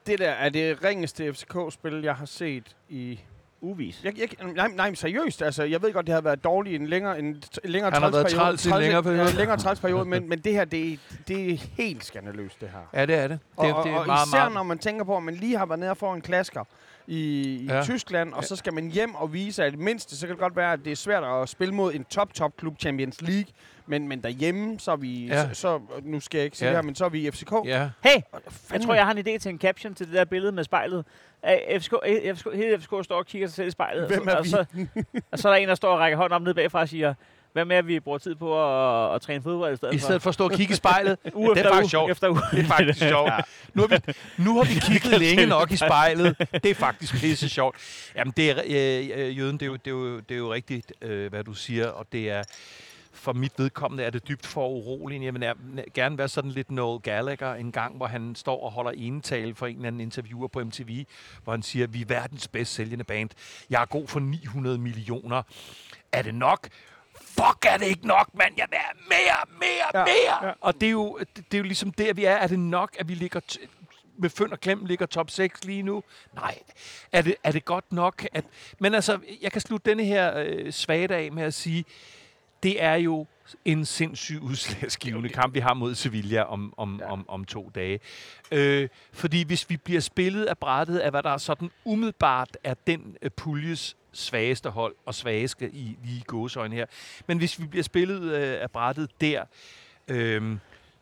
[SPEAKER 2] Det der er det ringeste FCK-spil, jeg har set i...
[SPEAKER 3] Uvis.
[SPEAKER 2] Jeg, jeg, nej, nej, seriøst. Altså, jeg ved godt, det har været dårligt en længere, en, t- længere
[SPEAKER 4] Han har været træls i en længere periode.
[SPEAKER 2] Ja, en længere trælsperiode, men, men det her, det, er- det er helt skandaløst, det her.
[SPEAKER 4] Ja, det er det.
[SPEAKER 2] Og,
[SPEAKER 4] Det,
[SPEAKER 2] og,
[SPEAKER 4] det er
[SPEAKER 2] og
[SPEAKER 4] meget,
[SPEAKER 2] især
[SPEAKER 4] meget...
[SPEAKER 2] når man tænker på, at man lige har været nede og få en klasker i, i
[SPEAKER 4] Ja.
[SPEAKER 2] Tyskland, og så skal man hjem og vise, at det mindste, så kan det godt være, at det er svært at spille mod en top-top-klub Champions League, men, men derhjemme, så er vi,
[SPEAKER 4] Ja.
[SPEAKER 2] så, så, nu skal jeg ikke sige
[SPEAKER 4] Ja.
[SPEAKER 2] det her, men så er vi i FCK.
[SPEAKER 4] Ja.
[SPEAKER 3] Hey, jeg tror, jeg har en idé til en caption til det der billede med spejlet. FCK, FCK, hele FCK står og kigger sig selv i spejlet.
[SPEAKER 2] Hvem
[SPEAKER 3] og,
[SPEAKER 2] er
[SPEAKER 3] og, så, og så er der en, der står og rækker hånden op ned bagfra og siger, hvad med, at vi bruger tid på at, at træne fodbold i stedet
[SPEAKER 4] I
[SPEAKER 3] for?
[SPEAKER 4] stedet for at stå og kigge i spejlet.
[SPEAKER 3] uge
[SPEAKER 4] det er faktisk sjovt.
[SPEAKER 3] Efter uge.
[SPEAKER 4] Det er faktisk sjovt. Nu har vi, nu har vi kigget længe nok i spejlet. Det er faktisk pisse sjovt. Jamen, det er, øh, øh, Jøden, det er, jo, det, er jo, det er jo rigtigt, øh, hvad du siger, og det er for mit vedkommende er det dybt for uroligt. Jeg vil gerne være sådan lidt Noel Gallagher en gang, hvor han står og holder enetale for en eller anden interviewer på MTV, hvor han siger, vi er verdens bedst sælgende band. Jeg er god for 900 millioner. Er det nok? Fuck, er det ikke nok, mand? Jeg vil have mere, mere,
[SPEAKER 2] Ja,
[SPEAKER 4] mere!
[SPEAKER 2] ja.
[SPEAKER 4] Og det er, jo, det, det er jo ligesom der, vi er. Er det nok, at vi ligger t- med fynd og klem ligger top 6 lige nu? Nej. Er det, er det godt nok? At, men altså, jeg kan slutte denne her øh, svage af med at sige, det er jo en sindssyg udslagsgivende kamp, vi har mod Sevilla om, om, ja. om, om to dage. Øh, fordi hvis vi bliver spillet af brættet af, hvad der sådan umiddelbart er den øh, puljes svageste hold, og svageste i lige gåsøjne her. Men hvis vi bliver spillet øh, af brættet der, øh,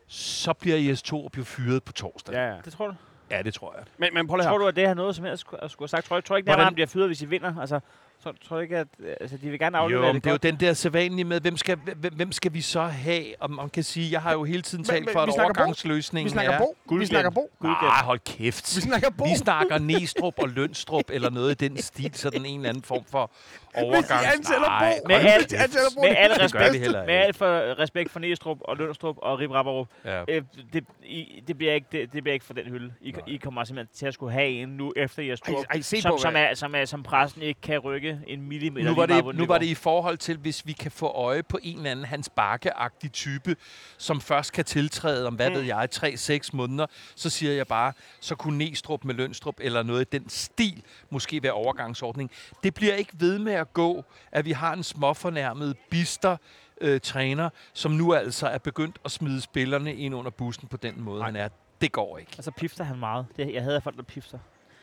[SPEAKER 4] så bliver Jes Torup jo fyret på torsdag.
[SPEAKER 2] Ja, ja.
[SPEAKER 3] Det tror du?
[SPEAKER 4] ja det tror jeg.
[SPEAKER 2] Men, men prøv lige
[SPEAKER 3] Tror
[SPEAKER 2] her.
[SPEAKER 3] du, at det har noget som helst skulle, skulle have sagt? Tror, du- tror ikke,
[SPEAKER 4] Hvordan-
[SPEAKER 3] at han bliver fyret, hvis I vinder? Altså, tror, tror du ikke, at altså, de vil gerne aflevere
[SPEAKER 4] Jo,
[SPEAKER 3] det
[SPEAKER 4] det er jo den der sædvanlige med, hvem skal, hvem, hvem skal vi så have? Og man kan sige, jeg har jo hele tiden talt
[SPEAKER 2] men
[SPEAKER 4] for,
[SPEAKER 2] vi
[SPEAKER 4] at overgangsløsningen
[SPEAKER 2] Vi snakker
[SPEAKER 4] er...
[SPEAKER 2] Bo. Vi snakker Bo.
[SPEAKER 4] Ah, hold kæft.
[SPEAKER 2] Vi snakker Bo.
[SPEAKER 4] Vi snakker Næstrup og Lønstrup, eller noget i den stil, sådan en eller anden form for overgang.
[SPEAKER 2] ansætter
[SPEAKER 4] Nej,
[SPEAKER 2] Bo.
[SPEAKER 3] Med
[SPEAKER 4] hold
[SPEAKER 3] alt-
[SPEAKER 2] Hvis de ansætter Bo,
[SPEAKER 3] Med al
[SPEAKER 4] gør vi
[SPEAKER 3] respekt,
[SPEAKER 4] heller
[SPEAKER 3] med alt for respekt for Næstrup og Lønstrup og Rip Rapperup,
[SPEAKER 4] Ja.
[SPEAKER 3] øh, det, I, det, bliver ikke, det, det bliver ikke for den hylde. I, I kommer simpelthen til at skulle have en nu efter jeres tur,
[SPEAKER 2] Ej, ej, se
[SPEAKER 3] som,
[SPEAKER 2] på,
[SPEAKER 3] som, er, som, er, som pressen ikke kan rykke ikke en millimeter
[SPEAKER 4] Nu var, det, nu var det i forhold til, hvis vi kan få øje på en eller anden Hans Bakke-agtig type, som først kan tiltræde om, hvad
[SPEAKER 2] Mm.
[SPEAKER 4] ved jeg, 3-6 måneder, så siger jeg bare, så kunne Næstrup med Lønstrup eller noget i den stil måske være overgangsordning. Det bliver ikke ved med at gå, at vi har en småfornærmet bister øh, træner, som nu altså er begyndt at smide spillerne ind under bussen på den måde, han er. Det går ikke.
[SPEAKER 3] Og så pifter han meget. Det, jeg hader folk, der pifter.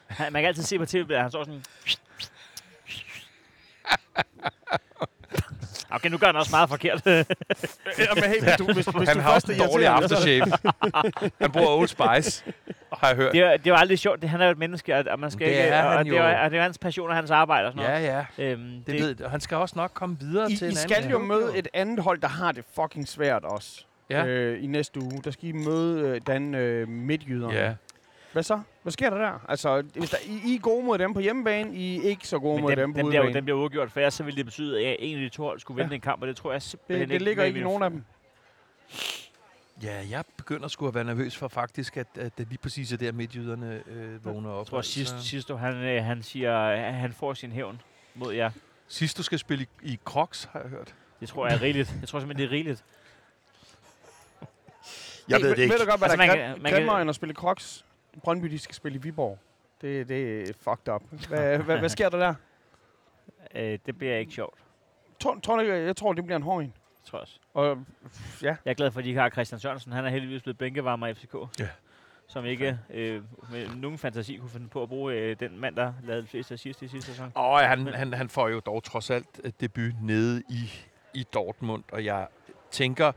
[SPEAKER 3] Han, man kan altid se på tv, at han står sådan... Okay, nu gør han også meget forkert.
[SPEAKER 2] Ja, men hey, hvis du, hvis, hvis
[SPEAKER 4] Han
[SPEAKER 2] du
[SPEAKER 4] har også
[SPEAKER 2] er
[SPEAKER 4] en dårlig aftershave. han bruger Old Spice, har jeg hørt.
[SPEAKER 3] det, er, det var aldrig sjovt. Det, han er jo et menneske, og, man skal
[SPEAKER 4] Det
[SPEAKER 3] ikke...
[SPEAKER 4] er
[SPEAKER 3] og,
[SPEAKER 4] han
[SPEAKER 3] og det, er,
[SPEAKER 4] jo.
[SPEAKER 3] og det er hans passion og hans arbejde og sådan
[SPEAKER 4] Ja, ja.
[SPEAKER 3] noget. Øhm,
[SPEAKER 4] Det, ved, og han skal også nok komme videre
[SPEAKER 2] I,
[SPEAKER 4] til
[SPEAKER 2] I
[SPEAKER 4] en
[SPEAKER 2] skal
[SPEAKER 4] anden
[SPEAKER 2] jo
[SPEAKER 4] klub,
[SPEAKER 2] møde et andet hold, der har det fucking svært også.
[SPEAKER 4] Ja.
[SPEAKER 2] Øh, I næste uge. Der skal I møde øh, den øh, midtjyderne.
[SPEAKER 4] Ja.
[SPEAKER 2] Hvad så? Hvad sker der der? Altså, hvis der, I, I er gode mod dem på hjemmebane, I er ikke så gode
[SPEAKER 3] Men
[SPEAKER 2] mod
[SPEAKER 3] dem,
[SPEAKER 2] dem på
[SPEAKER 3] dem, bliver, jo-
[SPEAKER 2] udebane.
[SPEAKER 3] dem bliver udgjort, for ellers så ville det betyde, at en af de to hold skulle vinde
[SPEAKER 2] Ja.
[SPEAKER 3] en kamp, og det tror jeg simpelthen
[SPEAKER 2] det, det ligger
[SPEAKER 3] med
[SPEAKER 2] ikke i nogen af dem.
[SPEAKER 4] Ja, jeg begynder sgu at være nervøs for faktisk, at, at det lige præcis er der midtjyderne øh, vågner op.
[SPEAKER 3] Jeg tror, sidst, sidst han, øh, han siger, at han får sin hævn mod jer.
[SPEAKER 4] sidst du skal spille i, i Crocs, har jeg hørt.
[SPEAKER 3] Det tror jeg er rigeligt. Jeg tror simpelthen, det er rigeligt.
[SPEAKER 4] Jeg ved det ikke.
[SPEAKER 2] Ved du godt, hvad
[SPEAKER 3] Altså,
[SPEAKER 2] der
[SPEAKER 3] man
[SPEAKER 2] er
[SPEAKER 3] kan-
[SPEAKER 2] grim-
[SPEAKER 3] man kan-
[SPEAKER 2] grimmere end at spille Crocs? Brøndby, de skal spille i Viborg. Det, det er fucked up. Hvad, hvad, hvad sker der der?
[SPEAKER 3] Øh, det bliver ikke sjovt,
[SPEAKER 2] Tror, tror du ikke, jeg tror, det bliver en hård en.
[SPEAKER 3] tror jeg også.
[SPEAKER 2] Og ja,
[SPEAKER 3] Jeg er glad for, at de har Christian Sørensen. Han er heldigvis blevet bænkevarmer i FCK.
[SPEAKER 4] Ja.
[SPEAKER 3] Som ikke øh, med nogen fantasi kunne finde på at bruge øh, den mand, der lavede de fleste assist i sidste sæson.
[SPEAKER 4] Og han, han, han får jo dog trods alt øh, debut nede i, i Dortmund, og jeg tænker,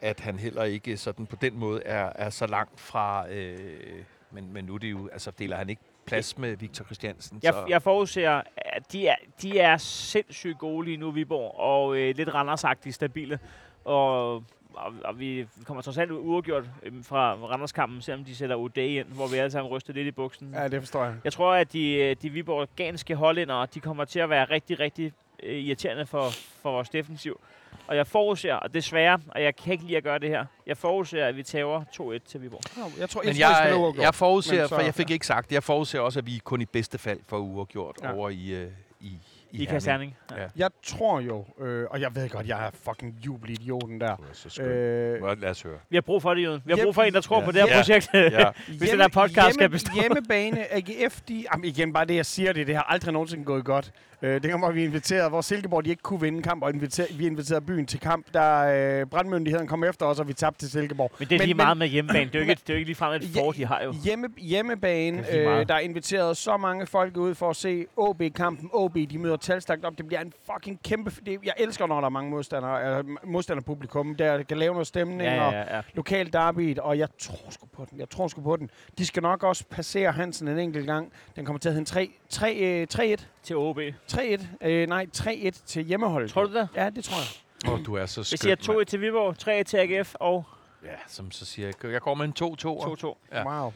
[SPEAKER 4] at han heller ikke sådan på den måde er, er så langt fra... Øh, men, men nu er det jo, altså deler han ikke plads med Victor Christiansen.
[SPEAKER 3] Jeg,
[SPEAKER 4] så,
[SPEAKER 3] jeg forudser, at de er, de er sindssygt gode lige nu, Viborg, og øh, lidt randersagtigt stabile. Og, og, og vi kommer trods alt uafgjort øh, fra Randerskampen, selvom de sætter O'Day ind, hvor vi alle sammen ryster lidt i buksen.
[SPEAKER 2] ja, det forstår jeg.
[SPEAKER 3] Jeg tror, at de, øh, de viborganske hollændere, de kommer til at være rigtig, rigtig øh, irriterende for, for vores defensiv. Og jeg forudser, og desværre, og jeg kan ikke lide at gøre det her, jeg forudser, at vi tager 2-1 til Viborg.
[SPEAKER 2] Jeg tror,
[SPEAKER 4] men
[SPEAKER 2] jeg, tror, jeg,
[SPEAKER 4] jeg,
[SPEAKER 2] uafgjort.
[SPEAKER 4] jeg forudser,
[SPEAKER 2] Men så-
[SPEAKER 4] for jeg fik ikke sagt det, jeg forudser også, at vi kun i bedste fald får uafgjort
[SPEAKER 2] ja.
[SPEAKER 4] over i, øh, i,
[SPEAKER 3] I,
[SPEAKER 4] i
[SPEAKER 3] Kasterning. Ja.
[SPEAKER 2] Jeg tror jo, øh, og jeg ved godt, jeg er fucking jubelidioten der.
[SPEAKER 5] Det er så.
[SPEAKER 2] Øh,
[SPEAKER 5] Lad os høre.
[SPEAKER 3] Vi har brug for det, Jøden. Vi har brug for en, der tror
[SPEAKER 5] Ja.
[SPEAKER 3] på det her
[SPEAKER 5] Ja.
[SPEAKER 3] projekt.
[SPEAKER 5] Ja.
[SPEAKER 3] Hvis den her podcast skal bestå.
[SPEAKER 2] Hjemmebane, AGF, de... Jamen igen, bare det, jeg siger det, det har aldrig nogensinde gået godt. Øh, det kommer, vi inviterede, hvor Silkeborg de ikke kunne vinde kamp, og inviter, vi inviterede byen til kamp, der øh, brandmyndigheden kom efter os, og vi tabte til Silkeborg.
[SPEAKER 3] Men det er
[SPEAKER 2] Men-
[SPEAKER 3] lige
[SPEAKER 2] men-
[SPEAKER 3] meget med hjemmebane. Det er jo ikke, det er jo ikke ligefrem et fort, de har jo.
[SPEAKER 2] Hjemme, hjemmebane, øh, der er inviteret så mange folk ud for at se OB-kampen. OB, de møder talstagt op. Det bliver en fucking kæmpe... Det, jeg elsker, når der er mange modstandere, øh, modstanderpublikum, der kan lave noget stemning
[SPEAKER 3] Ja,
[SPEAKER 2] og
[SPEAKER 3] ja, ja.
[SPEAKER 2] lokal derby, og jeg tror sgu på den. Jeg tror sgu på den. De skal nok også passere Hansen en enkelt gang. Den kommer til at hedde en 3, 3, øh, 3-1.
[SPEAKER 3] Til OB.
[SPEAKER 2] 3-1. Øh, nej, 3-1 til hjemmeholdet.
[SPEAKER 3] Tror du det?
[SPEAKER 2] Ja, det tror jeg.
[SPEAKER 5] Åh, du er så
[SPEAKER 3] Vi
[SPEAKER 5] skøn,
[SPEAKER 3] siger
[SPEAKER 5] mand.
[SPEAKER 3] 2-1 til Viborg, 3-1 til AGF og
[SPEAKER 4] Ja, som så siger jeg. Jeg går med en 2-2.
[SPEAKER 3] 2-2.
[SPEAKER 4] Ja.
[SPEAKER 2] Wow.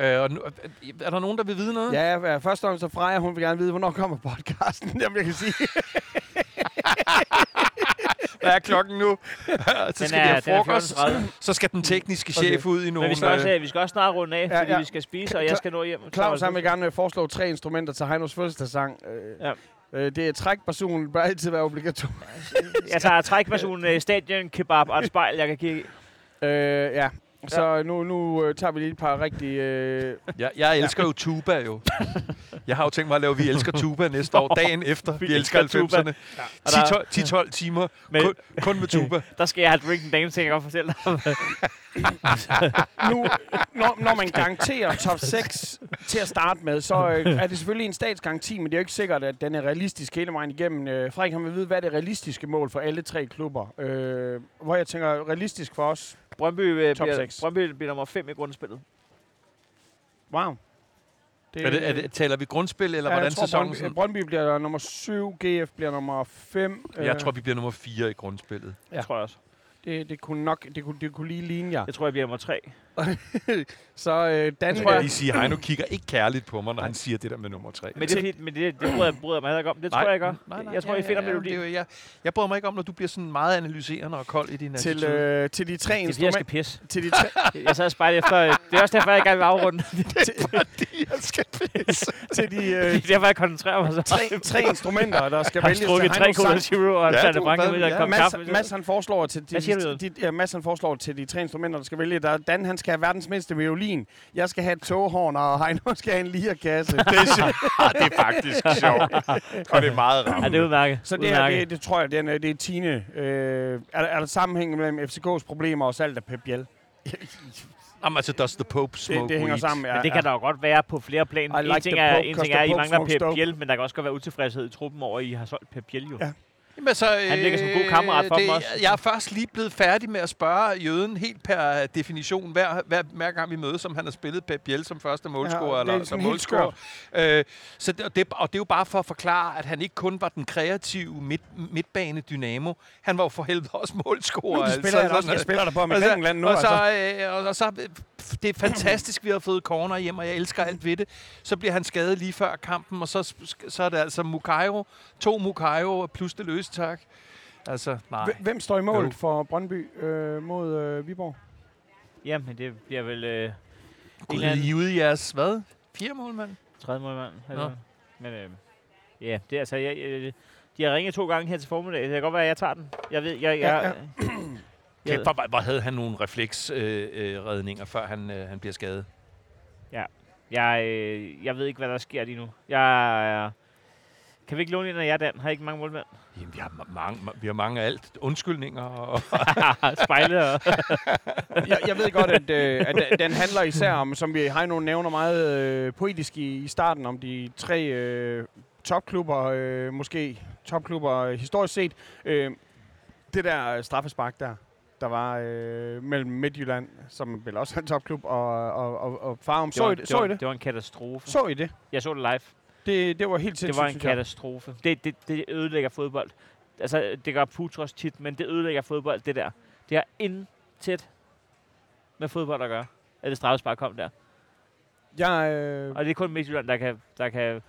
[SPEAKER 4] Øh, og nu, er der nogen, der vil vide noget?
[SPEAKER 2] Ja, ja, først og fremmest så Freja, hun vil gerne vide, hvornår kommer podcasten. Jamen, jeg kan sige.
[SPEAKER 4] Hvad er klokken nu? så
[SPEAKER 3] Den
[SPEAKER 4] skal
[SPEAKER 3] er,
[SPEAKER 4] have
[SPEAKER 3] den er
[SPEAKER 4] frokost.
[SPEAKER 3] 14.30.
[SPEAKER 4] Så skal den tekniske
[SPEAKER 2] Okay.
[SPEAKER 4] chef ud i nogle...
[SPEAKER 3] Men vi skal, også,
[SPEAKER 4] øh,
[SPEAKER 3] øh, vi skal også snart runde af,
[SPEAKER 2] Ja,
[SPEAKER 3] fordi
[SPEAKER 2] ja.
[SPEAKER 3] vi skal spise, og jeg skal nå hjem.
[SPEAKER 2] Claus,
[SPEAKER 3] Så-
[SPEAKER 2] han vil gerne foreslå tre instrumenter til Heinos fødselsdagssang. Øh,
[SPEAKER 3] Ja.
[SPEAKER 2] øh, det er trækpersonen, bør altid være obligatorisk.
[SPEAKER 3] Jeg tager trækpersonen, øh, stadion, kebab og et spejl, jeg kan kigge i.
[SPEAKER 2] Øh, ja. Så nu, nu øh, tager vi lige et par rigtige... Øh,
[SPEAKER 4] jeg, jeg elsker jo tuba jo. Jeg har jo tænkt mig at lave Vi elsker tuba næste år, dagen efter Vi,
[SPEAKER 3] Vi
[SPEAKER 4] elsker
[SPEAKER 3] elsker tuba.
[SPEAKER 4] 90'erne.
[SPEAKER 3] Og der-
[SPEAKER 4] 10-12 10-12 timer
[SPEAKER 3] Men-
[SPEAKER 4] kun, kun med tuba.
[SPEAKER 3] Der skal jeg have drinking dame, ting, jeg godt fortælle dig.
[SPEAKER 2] nu, når, når man garanterer top 6 til at starte med, så øh, er det selvfølgelig en statsgaranti, men det er jo ikke sikkert, at den er realistisk hele vejen igennem. Øh, Frederik, han vil vide, hvad er det realistiske mål for alle tre klubber? Øh, hvor jeg tænker, realistisk for os,
[SPEAKER 3] Brøndby, øh,
[SPEAKER 2] Top
[SPEAKER 3] bliver,
[SPEAKER 2] seks.
[SPEAKER 3] Brøndby bliver nummer 5 i grundspillet.
[SPEAKER 2] wow. Det,
[SPEAKER 4] Er det, er det, taler vi grundspil, eller
[SPEAKER 2] ja,
[SPEAKER 4] hvordan
[SPEAKER 2] jeg tror,
[SPEAKER 4] sæsonen?
[SPEAKER 2] Brøndby? Brøndby bliver nummer 7, GF bliver nummer 5.
[SPEAKER 4] Jeg tror, vi bliver nummer 4 i grundspillet.
[SPEAKER 2] Ja.
[SPEAKER 3] Ja. tror jeg også.
[SPEAKER 2] Det, det kunne nok det kunne, det kunne lige ligne jer.
[SPEAKER 3] Jeg tror, jeg bliver nummer tre.
[SPEAKER 2] Så øh, Dan,
[SPEAKER 5] Jeg tror, jeg lige sige, at Heino kigger ikke kærligt på mig, når han siger det der med nummer tre.
[SPEAKER 3] Men det, er fint, men det, det bryder, jeg- bryder jeg mig ikke om. Det tror jeg.
[SPEAKER 4] Nej, nej,
[SPEAKER 3] jeg tror,
[SPEAKER 4] ja,
[SPEAKER 3] I finder
[SPEAKER 4] ja, ja,
[SPEAKER 3] melodien.
[SPEAKER 4] det er jeg, jeg bryder mig ikke om, når du bliver sådan meget analyserende og kold i din
[SPEAKER 2] til,
[SPEAKER 4] attitude.
[SPEAKER 2] øh, til de tre
[SPEAKER 3] Det er fordi, jeg skal
[SPEAKER 2] instrumenter.
[SPEAKER 3] pisse.
[SPEAKER 2] Til de tre,
[SPEAKER 3] Jeg sad og spejlede efter... Det er også derfor, jeg gerne vil afrunde.
[SPEAKER 4] jeg skal pisse.
[SPEAKER 2] til de
[SPEAKER 3] Det
[SPEAKER 2] øh,
[SPEAKER 3] er derfor, jeg koncentrerer mig så.
[SPEAKER 2] tre, tre instrumenter, der skal
[SPEAKER 3] har
[SPEAKER 2] vælges
[SPEAKER 3] strukket
[SPEAKER 2] Heinos
[SPEAKER 3] Cola
[SPEAKER 2] sang.
[SPEAKER 3] Zero, og
[SPEAKER 4] Ja,
[SPEAKER 3] ja, Branca
[SPEAKER 4] hvad-
[SPEAKER 3] med kop
[SPEAKER 2] Mads,
[SPEAKER 3] kaffe.
[SPEAKER 2] Mads, han foreslår til
[SPEAKER 3] Hvad du,
[SPEAKER 2] de, ja, Mads, han foreslår til de tre instrumenter, der skal vælge. Der, Dan, han skal have verdens mindste violin. Jeg skal have et toghorn, og Heino skal have en lierkasse.
[SPEAKER 5] Det er. Ah, det er faktisk sjovt. Og det er meget
[SPEAKER 3] Ja,
[SPEAKER 5] ramt.
[SPEAKER 3] det er udmærket.
[SPEAKER 2] Så det her, det, det tror jeg, det er, det er Tine. Øh, er, er der sammenhæng mellem FCK's problemer og salg af Pep Biel?
[SPEAKER 4] Jamen, altså, does the Pope smoke
[SPEAKER 2] Det, det hænger
[SPEAKER 4] weed?
[SPEAKER 2] sammen. Ja,
[SPEAKER 3] Men det kan der jo godt være på flere plan.
[SPEAKER 2] I
[SPEAKER 3] En
[SPEAKER 2] like
[SPEAKER 3] ting er,
[SPEAKER 2] Pope,
[SPEAKER 3] en ting er, at I mangler Pep. Biel, men der kan også godt være utilfredshed i truppen over, at I har solgt Pep Biel jo.
[SPEAKER 2] Ja.
[SPEAKER 4] Jamen, så,
[SPEAKER 3] Han virker som en god kammerat for
[SPEAKER 4] det,
[SPEAKER 3] dem også.
[SPEAKER 4] Jeg er først lige blevet færdig med at spørge jøden helt per definition, hver, hver, hver gang vi mødes, om han har spillet Pep Biel som første målscorer
[SPEAKER 2] Ja, det er
[SPEAKER 4] eller som målscorer. Øh, så det, og, det, og det er jo bare for at forklare, at han ikke kun var den kreative midt, midtbane dynamo, han var jo for helvede også målscorer.
[SPEAKER 2] Nu
[SPEAKER 4] altså,
[SPEAKER 2] spiller jeg, også,
[SPEAKER 4] sådan,
[SPEAKER 2] jeg spiller der på
[SPEAKER 4] og så-
[SPEAKER 2] Amerikanland nu.
[SPEAKER 4] og, så,
[SPEAKER 2] Altså.
[SPEAKER 4] øh, og, og så, øh, det er fantastisk, vi har fået corner hjem, og jeg elsker alt ved det. Så bliver han skadet lige før kampen, og så, så er det altså Mukairo, to Mukairo plus det løse tak. Altså, nej.
[SPEAKER 2] Hv- Hvem står i mål
[SPEAKER 4] Jo.
[SPEAKER 2] for Brøndby øh, mod øh, Viborg?
[SPEAKER 3] Jamen, det bliver vel øh,
[SPEAKER 4] Gud,
[SPEAKER 3] anden-
[SPEAKER 4] I er ude i jeres, hvad? Fire mål, mand?
[SPEAKER 3] tredje målmand.
[SPEAKER 4] Nå.
[SPEAKER 3] Altså. Men øh, ja, det er altså... Jeg, jeg, de har ringet to gange her til formiddag. Det kan godt være, at jeg tager den. Jeg ved... Jeg, jeg,
[SPEAKER 2] Ja,
[SPEAKER 3] jeg, jeg,
[SPEAKER 4] Kæft, hvor, hvor havde han nogle refleksredninger, øh, redninger, før han, øh, han bliver skadet?
[SPEAKER 3] jeg, øh, jeg ved ikke, hvad der sker lige nu. Jeg er... Kan vi ikke låne en af jer, Dan? Har I ikke mange målmænd?
[SPEAKER 4] Jamen, vi har, ma- mange, vi har mange af alt. Undskyldninger og...
[SPEAKER 3] Spejle og...
[SPEAKER 2] jeg, jeg ved godt, at, øh, at den- den handler især om, som vi har nogle nævner meget øh, poetisk i, i starten, om de tre øh, topklubber, øh, måske topklubber øh, historisk set. Øh, det der straffespark der, der var øh, mellem Midtjylland, som vel også er en topklub, og, og, og, og Farum. Så, I det,
[SPEAKER 3] det,
[SPEAKER 2] så
[SPEAKER 3] var,
[SPEAKER 2] I det?
[SPEAKER 3] det var en katastrofe.
[SPEAKER 2] Så I det?
[SPEAKER 3] Jeg så det live.
[SPEAKER 2] Det, det var helt sindssygt,
[SPEAKER 3] Det var en katastrofe. Det, det, det ødelægger fodbold. Altså, det gør Putros tit, men det ødelægger fodbold, det der. Det har intet med fodbold at gøre, at det straffespark kom der.
[SPEAKER 2] Jeg, øh,
[SPEAKER 3] Og det er kun Midtjylland, der kan, der kan,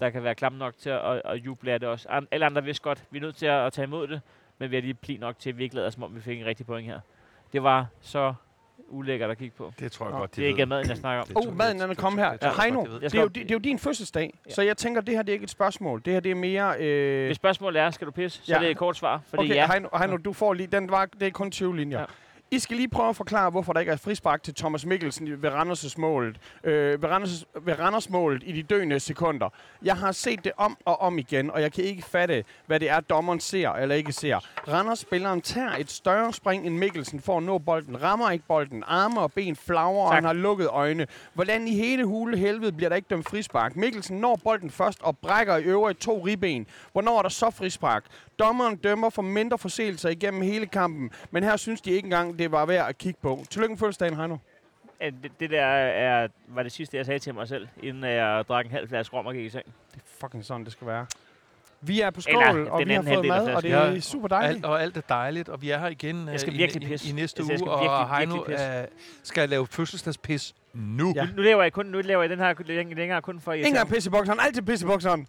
[SPEAKER 3] der kan være klam nok til at, at, juble af det også. Alle andre vidste godt, vi er nødt til at, at tage imod det, men vi har lige pli nok til, at vi ikke lader, som om vi fik en rigtig point her. Det var så ulækkert at kigge på.
[SPEAKER 4] Det tror jeg
[SPEAKER 2] Nå,
[SPEAKER 4] godt, de
[SPEAKER 3] Det er ikke
[SPEAKER 4] ved.
[SPEAKER 3] maden, jeg snakker om.
[SPEAKER 4] Det
[SPEAKER 2] Oh, maden er
[SPEAKER 4] det-
[SPEAKER 2] kommet
[SPEAKER 4] det-
[SPEAKER 2] her.
[SPEAKER 4] det tror jeg
[SPEAKER 2] Heino,
[SPEAKER 4] godt, de ved.
[SPEAKER 3] Jeg
[SPEAKER 2] det er, jo, det, det er jo din fødselsdag,
[SPEAKER 3] Ja.
[SPEAKER 2] så jeg tænker, det her det er ikke et spørgsmål. Det her det er mere... Øh,
[SPEAKER 3] Hvis spørgsmålet er, skal du pisse, så
[SPEAKER 2] Ja.
[SPEAKER 3] er det et kort svar, fordi
[SPEAKER 2] okay,
[SPEAKER 3] ja.
[SPEAKER 2] Heino, Heino, du får lige... Den var, det er kun 20 linjer.
[SPEAKER 3] Ja.
[SPEAKER 2] I skal lige prøve at forklare, hvorfor der ikke er frispark til Thomas Mikkelsen ved Randers' målet. Øh, ved, Randers, ved Randers målet i de døende sekunder. Jeg har set det om og om igen, og jeg kan ikke fatte, hvad det er, dommeren ser eller ikke ser. Randers-spilleren tager et større spring, end Mikkelsen for at nå bolden. Rammer ikke bolden. Arme og ben flagrer, og han har lukket øjne. Hvordan i hele hule helvede bliver der ikke dømt frispark? Mikkelsen når bolden først og brækker i øvrigt to ribben. Hvornår er der så frispark? Dommeren dømmer for mindre forseelser igennem hele kampen, men her synes de ikke engang, det var værd at kigge på. Tillykke med fødselsdagen, Heino.
[SPEAKER 3] at det, det der er, var det sidste, jeg sagde til mig selv, inden jeg drak en halv flaske rom og gik i seng.
[SPEAKER 2] Det er fucking sådan, det skal være. Vi er på skål,
[SPEAKER 3] Eller,
[SPEAKER 2] og
[SPEAKER 3] den
[SPEAKER 2] vi har fået mad, og det er
[SPEAKER 4] Ja,
[SPEAKER 2] super dejligt.
[SPEAKER 4] Alt, og alt er dejligt, og vi er her igen
[SPEAKER 3] Jeg skal
[SPEAKER 4] øh,
[SPEAKER 3] virkelig
[SPEAKER 4] i,
[SPEAKER 3] pisse.
[SPEAKER 4] i, i næste
[SPEAKER 3] Altså, jeg skal
[SPEAKER 4] uge,
[SPEAKER 3] virkelig,
[SPEAKER 4] og Heino
[SPEAKER 3] virkelig
[SPEAKER 4] øh, skal lave fødselsdagspis nu.
[SPEAKER 2] Ja.
[SPEAKER 3] Nu, nu, laver jeg kun, nu laver jeg den her læng- længere kun for
[SPEAKER 2] Ingen pisse i bokseren, altid pisse i bokseren.